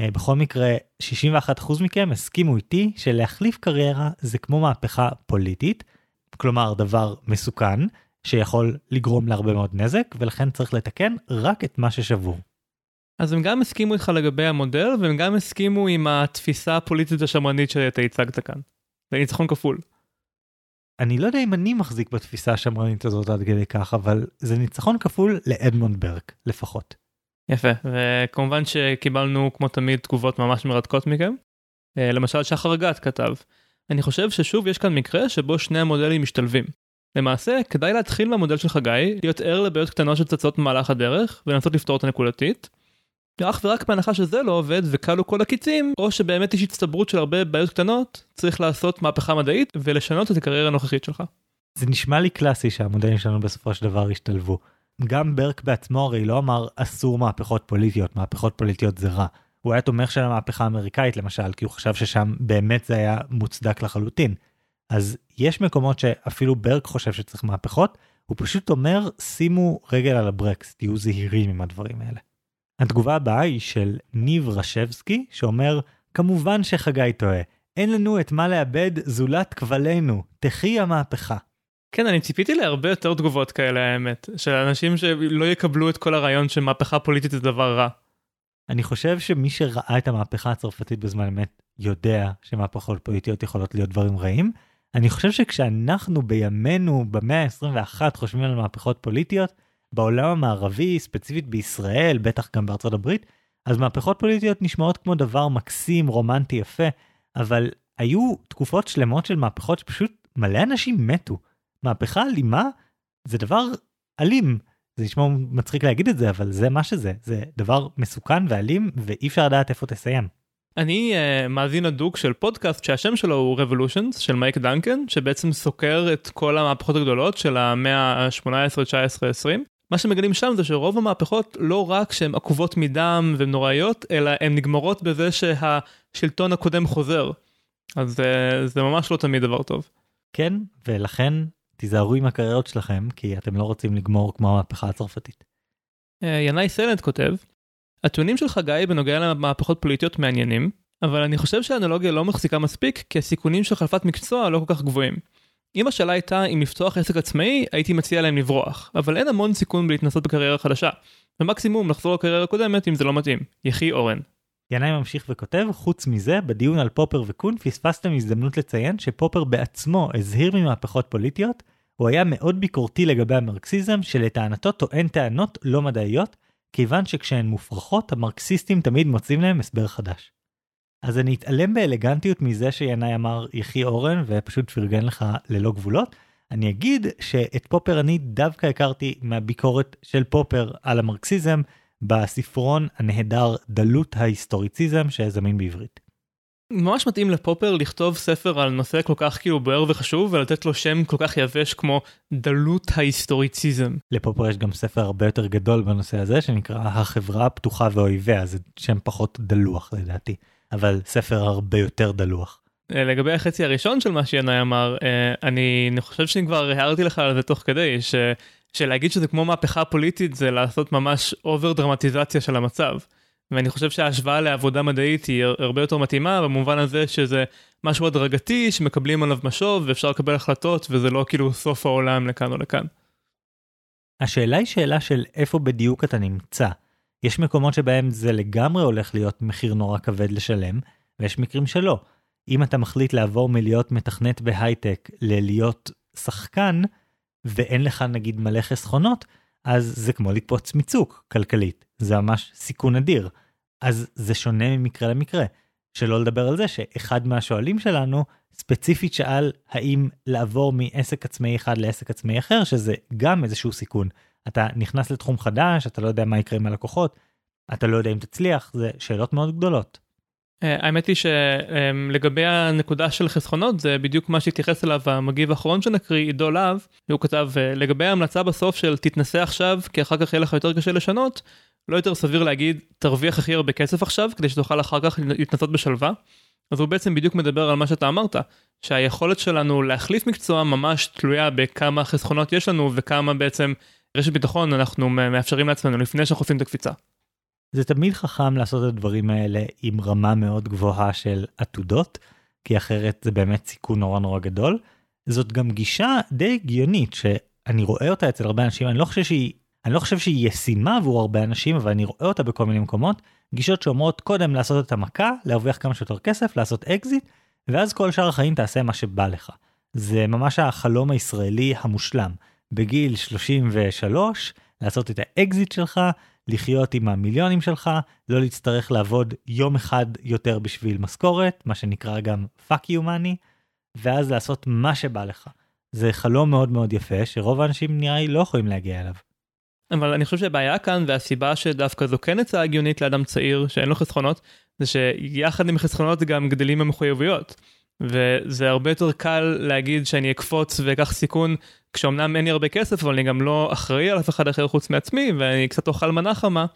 אה, בכל מקרה 61% מכם הסכימו איתי שלהחליף קריירה זה כמו מהפכה פוליטית, כלומר דבר מסוכן שיכול לגרום להרבה מאוד נזק ולכן צריך לתקן רק את מה ששבור. אז הם גם הסכימו איתך לגבי המודל והם גם הסכימו עם התפיסה הפוליטית השמרנית שאתה הצגת כאן. זה ניצחון כפול. אני לא יודע אם אני מחזיק בתפיסה השמרנית הזאת עד כדי כך אבל זה ניצחון כפול לאדמונד ברק לפחות. יפה, וכמובן שקיבלנו כמו תמיד תגובות ממש מרתקות מכם. אה, למשל שחר גת כתב, אני חושב ששוב יש כאן מקרה שבו שני המודלים משתלבים. למעשה, כדאי להתחיל מהמודל של חגי, להיות ער לבעיות קטנות שצצות במהלך הדרך, ולנסות לפתור אותה נקודתית. אך ורק בהנחה שזה לא עובד וכלו כל הקיצים, או שבאמת יש הצטברות של הרבה בעיות קטנות, צריך לעשות מהפכה מדעית ולשנות את הקריירה הנוכחית שלך. זה נשמע לי קלאסי שהמודלים שלנו בסופו של דבר השתלבו. גם ברק בעצמו הרי לא אמר אסור מהפכות פוליטיות, מהפכות פוליטיות זה רע. הוא היה תומך של המהפכה האמריקאית למשל, כי הוא חשב ששם באמת זה היה מוצדק לחלוטין. אז יש מקומות שאפילו ברק חושב שצריך מהפכות, הוא פשוט אומר שימו רגל על הברקס, תהיו זהירים עם הדברים האלה. התגובה הבאה היא של ניב רשבסקי, שאומר, כמובן שחגי טועה, אין לנו את מה לאבד זולת כבלינו, תחי המהפכה. כן, אני ציפיתי להרבה יותר תגובות כאלה האמת, של אנשים שלא יקבלו את כל הרעיון שמהפכה פוליטית זה דבר רע. אני חושב שמי שראה את המהפכה הצרפתית בזמן אמת יודע שמהפכות פוליטיות יכולות להיות דברים רעים. אני חושב שכשאנחנו בימינו במאה ה-21 חושבים על מהפכות פוליטיות, בעולם המערבי, ספציפית בישראל, בטח גם בארצות הברית, אז מהפכות פוליטיות נשמעות כמו דבר מקסים, רומנטי, יפה, אבל היו תקופות שלמות של מהפכות שפשוט מלא אנשים מתו. מהפכה אלימה זה דבר אלים. זה נשמע מצחיק להגיד את זה, אבל זה מה שזה, זה דבר מסוכן ואלים ואי אפשר לדעת איפה תסיים. אני uh, מאזין הדוק של פודקאסט שהשם שלו הוא Revolutions של מייק דנקן, שבעצם סוקר את כל המהפכות הגדולות של המאה ה-18, 19, 20. מה שמגלים שם זה שרוב המהפכות לא רק שהן עקובות מדם והן נוראיות, אלא הן נגמרות בזה שהשלטון הקודם חוזר. אז uh, זה ממש לא תמיד דבר טוב. כן, ולכן תיזהרו עם הקריירות שלכם, כי אתם לא רוצים לגמור כמו המהפכה הצרפתית. Uh, ינאי סלנט כותב, הטיעונים של חגי בנוגע למהפכות פוליטיות מעניינים, אבל אני חושב שהאנלוגיה לא מחזיקה מספיק, כי הסיכונים של חלפת מקצוע לא כל כך גבוהים. אם השאלה הייתה אם לפתוח עסק עצמאי, הייתי מציע להם לברוח, אבל אין המון סיכון בלהתנסות בקריירה חדשה. ומקסימום לחזור לקריירה הקודמת אם זה לא מתאים. יחי אורן. ינאי ממשיך וכותב, חוץ מזה, בדיון על פופר וקון פספסתם הזדמנות לציין שפופר בעצמו הזהיר ממהפכות פוליטיות, הוא היה מאוד ביקורתי לגבי המרקסיזם, שלטענתו טוען טענות לא מדעיות, כיוון שכשהן מופרכות, המרקסיסטים תמיד מוצאים להם הסבר חדש. אז אני אתעלם באלגנטיות מזה שינאי אמר יחי אורן ופשוט פרגן לך ללא גבולות. אני אגיד שאת פופר אני דווקא הכרתי מהביקורת של פופר על המרקסיזם בספרון הנהדר דלות ההיסטוריציזם שזמין בעברית. ממש מתאים לפופר לכתוב ספר על נושא כל כך כאילו בוער וחשוב ולתת לו שם כל כך יבש כמו דלות ההיסטוריציזם. לפופר יש גם ספר הרבה יותר גדול בנושא הזה שנקרא החברה הפתוחה ואויביה זה שם פחות דלוח לדעתי אבל ספר הרבה יותר דלוח. אה, לגבי החצי הראשון של מה שינאי אמר אה, אני חושב שאני כבר הערתי לך על זה תוך כדי ש... שלהגיד שזה כמו מהפכה פוליטית זה לעשות ממש over דרמטיזציה של המצב. ואני חושב שההשוואה לעבודה מדעית היא הרבה יותר מתאימה במובן הזה שזה משהו הדרגתי שמקבלים עליו משוב ואפשר לקבל החלטות וזה לא כאילו סוף העולם לכאן או לכאן. השאלה היא שאלה של איפה בדיוק אתה נמצא. יש מקומות שבהם זה לגמרי הולך להיות מחיר נורא כבד לשלם, ויש מקרים שלא. אם אתה מחליט לעבור מלהיות מתכנת בהייטק ללהיות שחקן, ואין לך נגיד מלא חסכונות, אז זה כמו לקפוץ מצוק כלכלית, זה ממש סיכון אדיר. אז זה שונה ממקרה למקרה. שלא לדבר על זה שאחד מהשואלים שלנו ספציפית שאל האם לעבור מעסק עצמאי אחד לעסק עצמאי אחר, שזה גם איזשהו סיכון. אתה נכנס לתחום חדש, אתה לא יודע מה יקרה עם הלקוחות, אתה לא יודע אם תצליח, זה שאלות מאוד גדולות. אה, האמת היא שלגבי הנקודה של חסכונות זה בדיוק מה שהתייחס אליו המגיב האחרון שנקריא עידו להב הוא כתב אה, לגבי ההמלצה בסוף של תתנסה עכשיו כי אחר כך יהיה לך יותר קשה לשנות לא יותר סביר להגיד תרוויח הכי הרבה כסף עכשיו כדי שתוכל אחר כך להתנסות בשלווה. אז הוא בעצם בדיוק מדבר על מה שאתה אמרת שהיכולת שלנו להחליף מקצוע ממש תלויה בכמה חסכונות יש לנו וכמה בעצם רשת ביטחון אנחנו מאפשרים לעצמנו לפני שאנחנו עושים את הקפיצה. זה תמיד חכם לעשות את הדברים האלה עם רמה מאוד גבוהה של עתודות, כי אחרת זה באמת סיכון נורא נורא גדול. זאת גם גישה די הגיונית שאני רואה אותה אצל הרבה אנשים, אני לא חושב שהיא, אני לא חושב שהיא ישימה עבור הרבה אנשים, אבל אני רואה אותה בכל מיני מקומות, גישות שאומרות קודם לעשות את המכה, להרוויח כמה שיותר כסף, לעשות אקזיט, ואז כל שאר החיים תעשה מה שבא לך. זה ממש החלום הישראלי המושלם. בגיל 33, לעשות את האקזיט שלך, לחיות עם המיליונים שלך, לא להצטרך לעבוד יום אחד יותר בשביל משכורת, מה שנקרא גם fuck you money, ואז לעשות מה שבא לך. זה חלום מאוד מאוד יפה, שרוב האנשים נראה לי לא יכולים להגיע אליו. אבל אני חושב שהבעיה כאן והסיבה שדווקא זו כן הצעה הגיונית לאדם צעיר שאין לו חסכונות, זה שיחד עם חסכונות גם גדלים המחויבויות. וזה הרבה יותר קל להגיד שאני אקפוץ ואקח סיכון כשאומנם אין לי הרבה כסף אבל אני גם לא אחראי על אף אחד אחר חוץ מעצמי ואני קצת אוכל מנה חמה.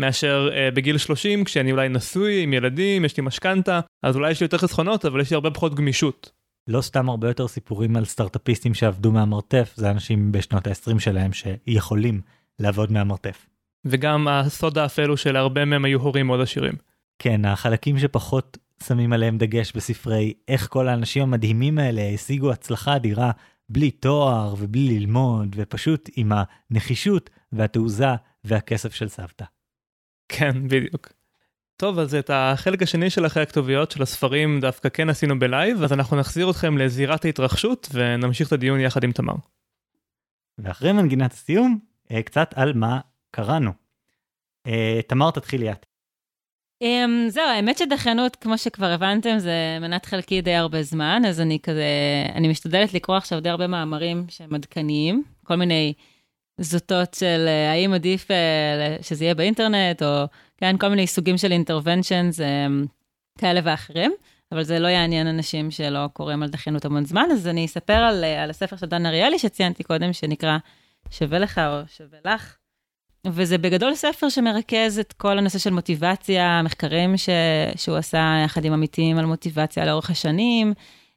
מאשר uh, בגיל 30 כשאני אולי נשוי עם ילדים יש לי משכנתה אז אולי יש לי יותר חסכונות אבל יש לי הרבה פחות גמישות. לא סתם הרבה יותר סיפורים על סטארטאפיסטים שעבדו מהמרתף זה אנשים בשנות ה-20 שלהם שיכולים לעבוד מהמרתף. וגם הסוד האפל הוא שלהרבה מהם היו הורים מאוד עשירים. כן החלקים שפחות שמים עליהם דגש בספרי איך כל האנשים המדהימים האלה השיגו הצלחה אדירה בלי תואר ובלי ללמוד ופשוט עם הנחישות והתעוזה והכסף של סבתא. כן בדיוק. טוב אז את החלק השני של אחרי הכתוביות של הספרים דווקא כן עשינו בלייב אז אנחנו נחזיר אתכם לזירת ההתרחשות ונמשיך את הדיון יחד עם תמר. ואחרי מנגינת הסיום אה, קצת על מה קראנו. אה, תמר תתחילי את. Um, זהו, האמת שדחיינות, כמו שכבר הבנתם, זה מנת חלקי די הרבה זמן, אז אני כזה, אני משתדלת לקרוא עכשיו די הרבה מאמרים שהם עדכניים, כל מיני זוטות של uh, האם עדיף uh, שזה יהיה באינטרנט, או כן, כל מיני סוגים של אינטרוונצ'נס um, כאלה ואחרים, אבל זה לא יעניין אנשים שלא קוראים על דחיינות המון זמן, אז אני אספר על, uh, על הספר של דן אריאלי שציינתי קודם, שנקרא שווה לך או שווה לך. וזה בגדול ספר שמרכז את כל הנושא של מוטיבציה, מחקרים ש... שהוא עשה יחד עם עמיתים על מוטיבציה לאורך השנים.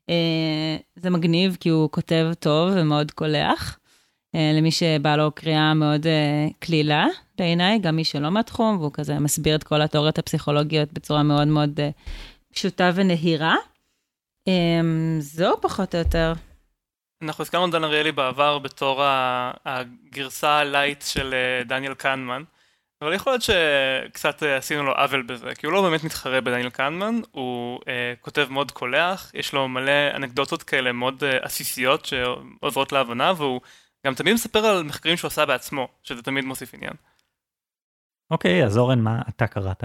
אה, זה מגניב כי הוא כותב טוב ומאוד קולח. אה, למי שבא לו קריאה מאוד אה, קלילה בעיניי, גם מי שלא מהתחום, והוא כזה מסביר את כל התיאוריות הפסיכולוגיות בצורה מאוד מאוד פשוטה ונהירה. זהו פחות או יותר. אנחנו הזכרנו את דן אריאלי בעבר בתור הגרסה הלייט של אה, דניאל קנמן, אבל יכול להיות שקצת אה, עשינו לו עוול בזה, כי הוא לא באמת מתחרה בדניאל קנמן, הוא uh, כותב מאוד קולח, יש לו מלא אנקדוטות כאלה מאוד uh, עסיסיות שעוזרות להבנה, והוא גם תמיד מספר על מחקרים שהוא עשה בעצמו, שזה תמיד מוסיף עניין. אוקיי, okay, אז אורן, מה אתה קראת?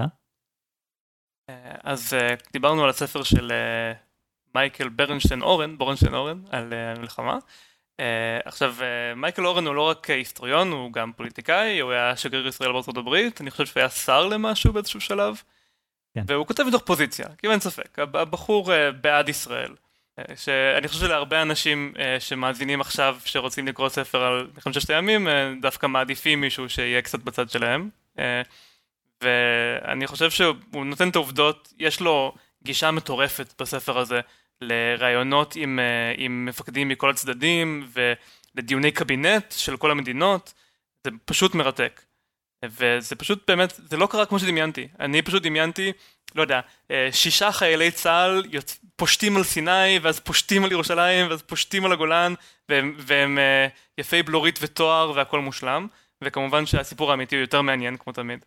אז uh, דיברנו על הספר של uh, מייקל ברנשטיין אורן, בורנשטיין אורן, על uh, מלחמה. Uh, עכשיו, uh, מייקל אורן הוא לא רק היסטוריון, הוא גם פוליטיקאי, הוא היה שגריר ישראל בארצות הברית, אני חושב שהוא היה שר למשהו באיזשהו שלב. כן. והוא כותב מתוך פוזיציה, כאילו אין ספק, הבחור בעד ישראל. שאני חושב שלהרבה אנשים שמאזינים עכשיו, שרוצים לקרוא ספר על מלחמת ששת הימים, דווקא מעדיפים מישהו שיהיה קצת בצד שלהם. ואני חושב שהוא נותן את העובדות, יש לו גישה מטורפת בספר הזה לראיונות עם, אה, עם מפקדים מכל הצדדים ולדיוני קבינט של כל המדינות, זה פשוט מרתק. וזה פשוט באמת, זה לא קרה כמו שדמיינתי. אני פשוט דמיינתי, לא יודע, אה, שישה חיילי צה"ל יוצ... פושטים על סיני, ואז פושטים על ירושלים, ואז פושטים על הגולן, והם, והם אה, יפי בלורית ותואר והכל מושלם, וכמובן שהסיפור האמיתי הוא יותר מעניין כמו תמיד.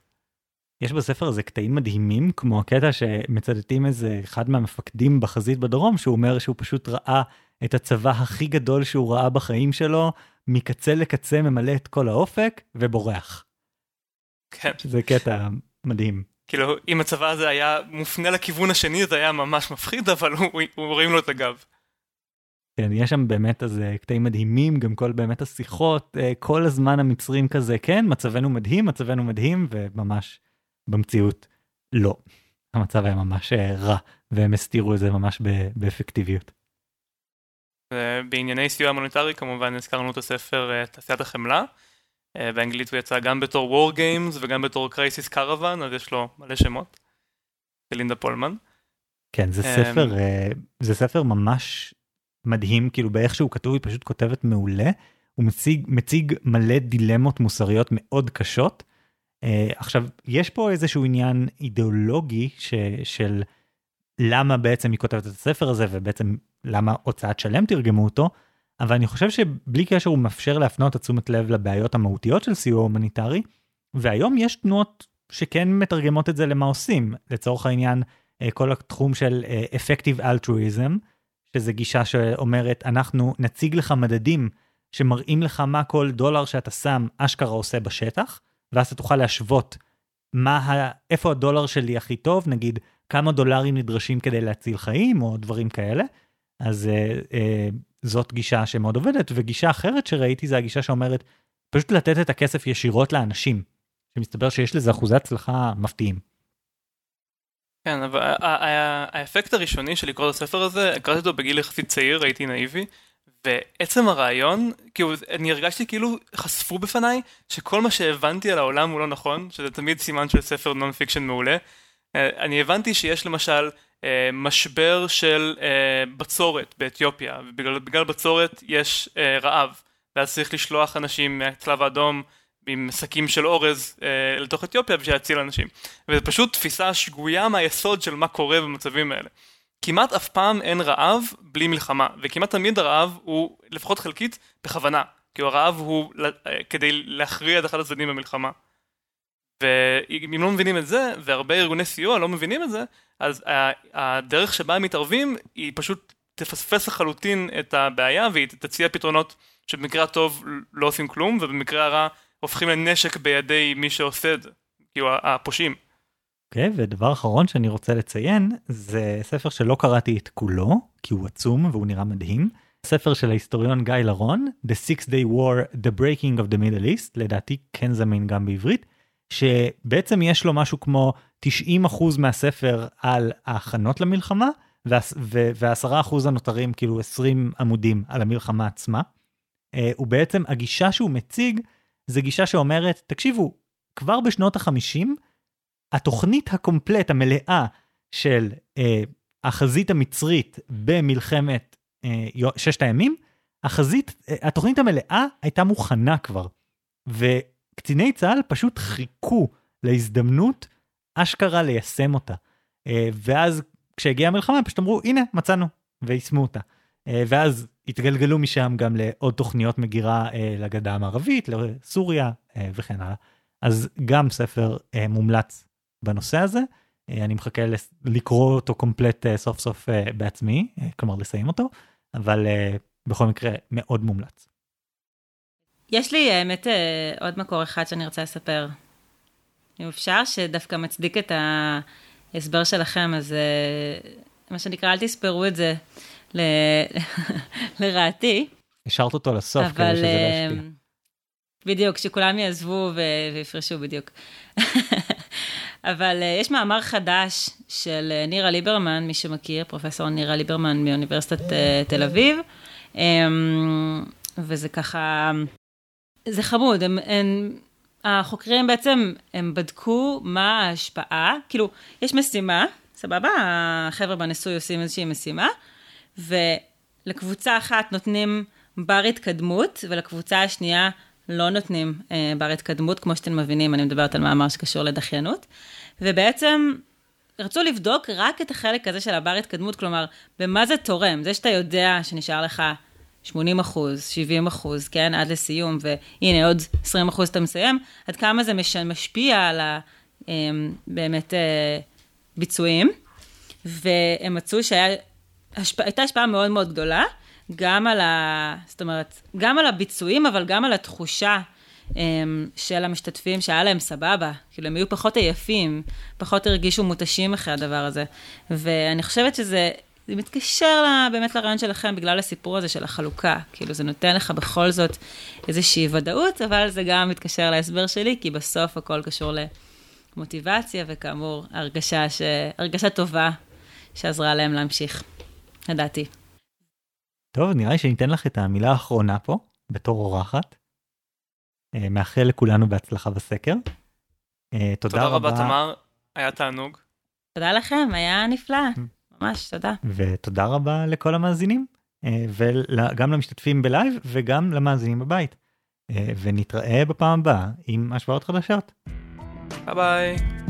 יש בספר הזה קטעים מדהימים כמו הקטע שמצטטים איזה אחד מהמפקדים בחזית בדרום שהוא אומר שהוא פשוט ראה את הצבא הכי גדול שהוא ראה בחיים שלו מקצה לקצה ממלא את כל האופק ובורח. כן. זה קטע מדהים. כאילו אם הצבא הזה היה מופנה לכיוון השני זה היה ממש מפחיד אבל הוא, הוא רואים לו את הגב. כן, יש שם באמת איזה קטעים מדהימים, גם כל באמת השיחות, אה, כל הזמן המצרים כזה, כן, מצבנו מדהים, מצבנו מדהים, וממש במציאות לא. המצב היה ממש אה, רע, והם הסתירו את זה ממש באפקטיביות. בענייני סיוע מוניטרי כמובן הזכרנו את הספר אה, תעשיית החמלה. אה, באנגלית הוא יצא גם בתור War Games וגם בתור Crisis Caravan, אז יש לו מלא שמות. לינדה פולמן. כן, זה ספר, זה ספר ממש מדהים, כאילו באיך שהוא כתוב, היא פשוט כותבת מעולה. הוא מציג, מציג מלא דילמות מוסריות מאוד קשות, עכשיו, יש פה איזשהו עניין אידיאולוגי ש, של למה בעצם היא כותבת את הספר הזה ובעצם למה הוצאת שלם תרגמו אותו, אבל אני חושב שבלי קשר הוא מאפשר להפנות את תשומת לב לבעיות המהותיות של סיוע הומניטרי, והיום יש תנועות שכן מתרגמות את זה למה עושים, לצורך העניין uh, כל התחום של uh, effective altruism, שזה גישה שאומרת אנחנו נציג לך מדדים שמראים לך מה כל דולר שאתה שם אשכרה עושה בשטח, ואז אתה תוכל להשוות מה, ה... איפה הדולר שלי הכי טוב, נגיד כמה דולרים נדרשים כדי להציל חיים או דברים כאלה. אז אה, אה, זאת גישה שמאוד עובדת, וגישה אחרת שראיתי זה הגישה שאומרת, פשוט לתת את הכסף ישירות לאנשים, שמסתבר שיש לזה אחוזי הצלחה מפתיעים. כן, אבל האפקט הראשוני של לקרוא את הספר הזה, קראתי אותו בגיל יחסית צעיר, הייתי נאיבי, ועצם הרעיון, כאילו, אני הרגשתי כאילו חשפו בפניי שכל מה שהבנתי על העולם הוא לא נכון, שזה תמיד סימן של ספר non-fiction מעולה. אה, אני הבנתי שיש למשל אה, משבר של אה, בצורת באתיופיה, ובגלל בצורת יש רעב, ואז צריך לשלוח אנשים מהצלב האדום עם שקים של אורז לתוך אתיופיה בשביל להציל אנשים. וזו פשוט תפיסה שגויה מהיסוד של מה קורה במצבים האלה. כמעט אף פעם אין רעב בלי מלחמה, וכמעט תמיד הרעב הוא לפחות חלקית בכוונה, כי הרעב הוא כדי להכריע את אחד הצדדים במלחמה. ואם לא מבינים את זה, והרבה ארגוני סיוע לא מבינים את זה, אז הדרך שבה הם מתערבים היא פשוט תפספס לחלוטין את הבעיה והיא תציע פתרונות שבמקרה הטוב לא עושים כלום ובמקרה הרע הופכים לנשק בידי מי שעושה את זה, כאילו הפושעים. אוקיי, okay, ודבר אחרון שאני רוצה לציין, זה ספר שלא קראתי את כולו, כי הוא עצום והוא נראה מדהים. ספר של ההיסטוריון גיא לרון, The Six Day War, The Breaking of the Middle East, לדעתי כן זמין גם בעברית, שבעצם יש לו משהו כמו 90% מהספר על ההכנות למלחמה, וה-10% הנותרים, כאילו 20 עמודים על המלחמה עצמה. Uh, הוא בעצם, הגישה שהוא מציג, זה גישה שאומרת, תקשיבו, כבר בשנות ה-50, התוכנית הקומפלט המלאה של אה, החזית המצרית במלחמת אה, ששת הימים, החזית, אה, התוכנית המלאה הייתה מוכנה כבר. וקציני צה"ל פשוט חיכו להזדמנות אשכרה ליישם אותה. אה, ואז כשהגיעה המלחמה פשוט אמרו הנה מצאנו ויישמו אותה. אה, ואז התגלגלו משם גם לעוד תוכניות מגירה אה, לגדה המערבית, לסוריה אה, וכן הלאה. אז גם ספר אה, מומלץ בנושא הזה. אה, אני מחכה לקרוא אותו קומפלט אה, סוף סוף אה, בעצמי, כלומר לסיים אותו, אבל בכל מקרה מאוד מומלץ. יש לי האמת עוד מקור אחד שאני רוצה לספר. אם אפשר, שדווקא מצדיק את ההסבר שלכם, אז מה שנקרא, אל תספרו את זה ל... לרעתי. השארת אותו לסוף אבל, כדי שזה לא ישפיע. בדיוק, שכולם יעזבו ויפרשו בדיוק. אבל uh, יש מאמר חדש של uh, נירה ליברמן, מי שמכיר, פרופסור נירה ליברמן מאוניברסיטת uh, תל אביב, um, וזה ככה, זה חמוד, הם, הם, החוקרים בעצם, הם בדקו מה ההשפעה, כאילו, יש משימה, סבבה, החבר'ה בניסוי עושים איזושהי משימה, ולקבוצה אחת נותנים בר התקדמות, ולקבוצה השנייה לא נותנים אה, בר התקדמות, כמו שאתם מבינים, אני מדברת על מאמר שקשור לדחיינות. ובעצם רצו לבדוק רק את החלק הזה של הבר התקדמות, כלומר, במה זה תורם? זה שאתה יודע שנשאר לך 80 אחוז, 70 אחוז, כן, עד לסיום, והנה עוד 20 אחוז אתה מסיים, עד כמה זה מש, משפיע על ה... אה, באמת אה, ביצועים. והם מצאו שהייתה השפעה מאוד מאוד גדולה. גם על ה... זאת אומרת, גם על הביצועים, אבל גם על התחושה אמ, של המשתתפים שהיה להם סבבה. כאילו, הם היו פחות עייפים, פחות הרגישו מותשים אחרי הדבר הזה. ואני חושבת שזה... זה מתקשר לה, באמת לרעיון שלכם בגלל הסיפור הזה של החלוקה. כאילו, זה נותן לך בכל זאת איזושהי ודאות, אבל זה גם מתקשר להסבר שלי, כי בסוף הכל קשור למוטיבציה, וכאמור, הרגשה, ש... הרגשה טובה שעזרה להם להמשיך, לדעתי. טוב, נראה לי שניתן לך את המילה האחרונה פה, בתור אורחת. אה, מאחל לכולנו בהצלחה בסקר. אה, תודה, תודה רבה. תודה רבה, תמר, היה תענוג. תודה לכם, היה נפלא, ממש, תודה. ותודה רבה לכל המאזינים, אה, וגם למשתתפים בלייב וגם למאזינים בבית. ונתראה בפעם הבאה עם השוואות חדשות. ביי ביי.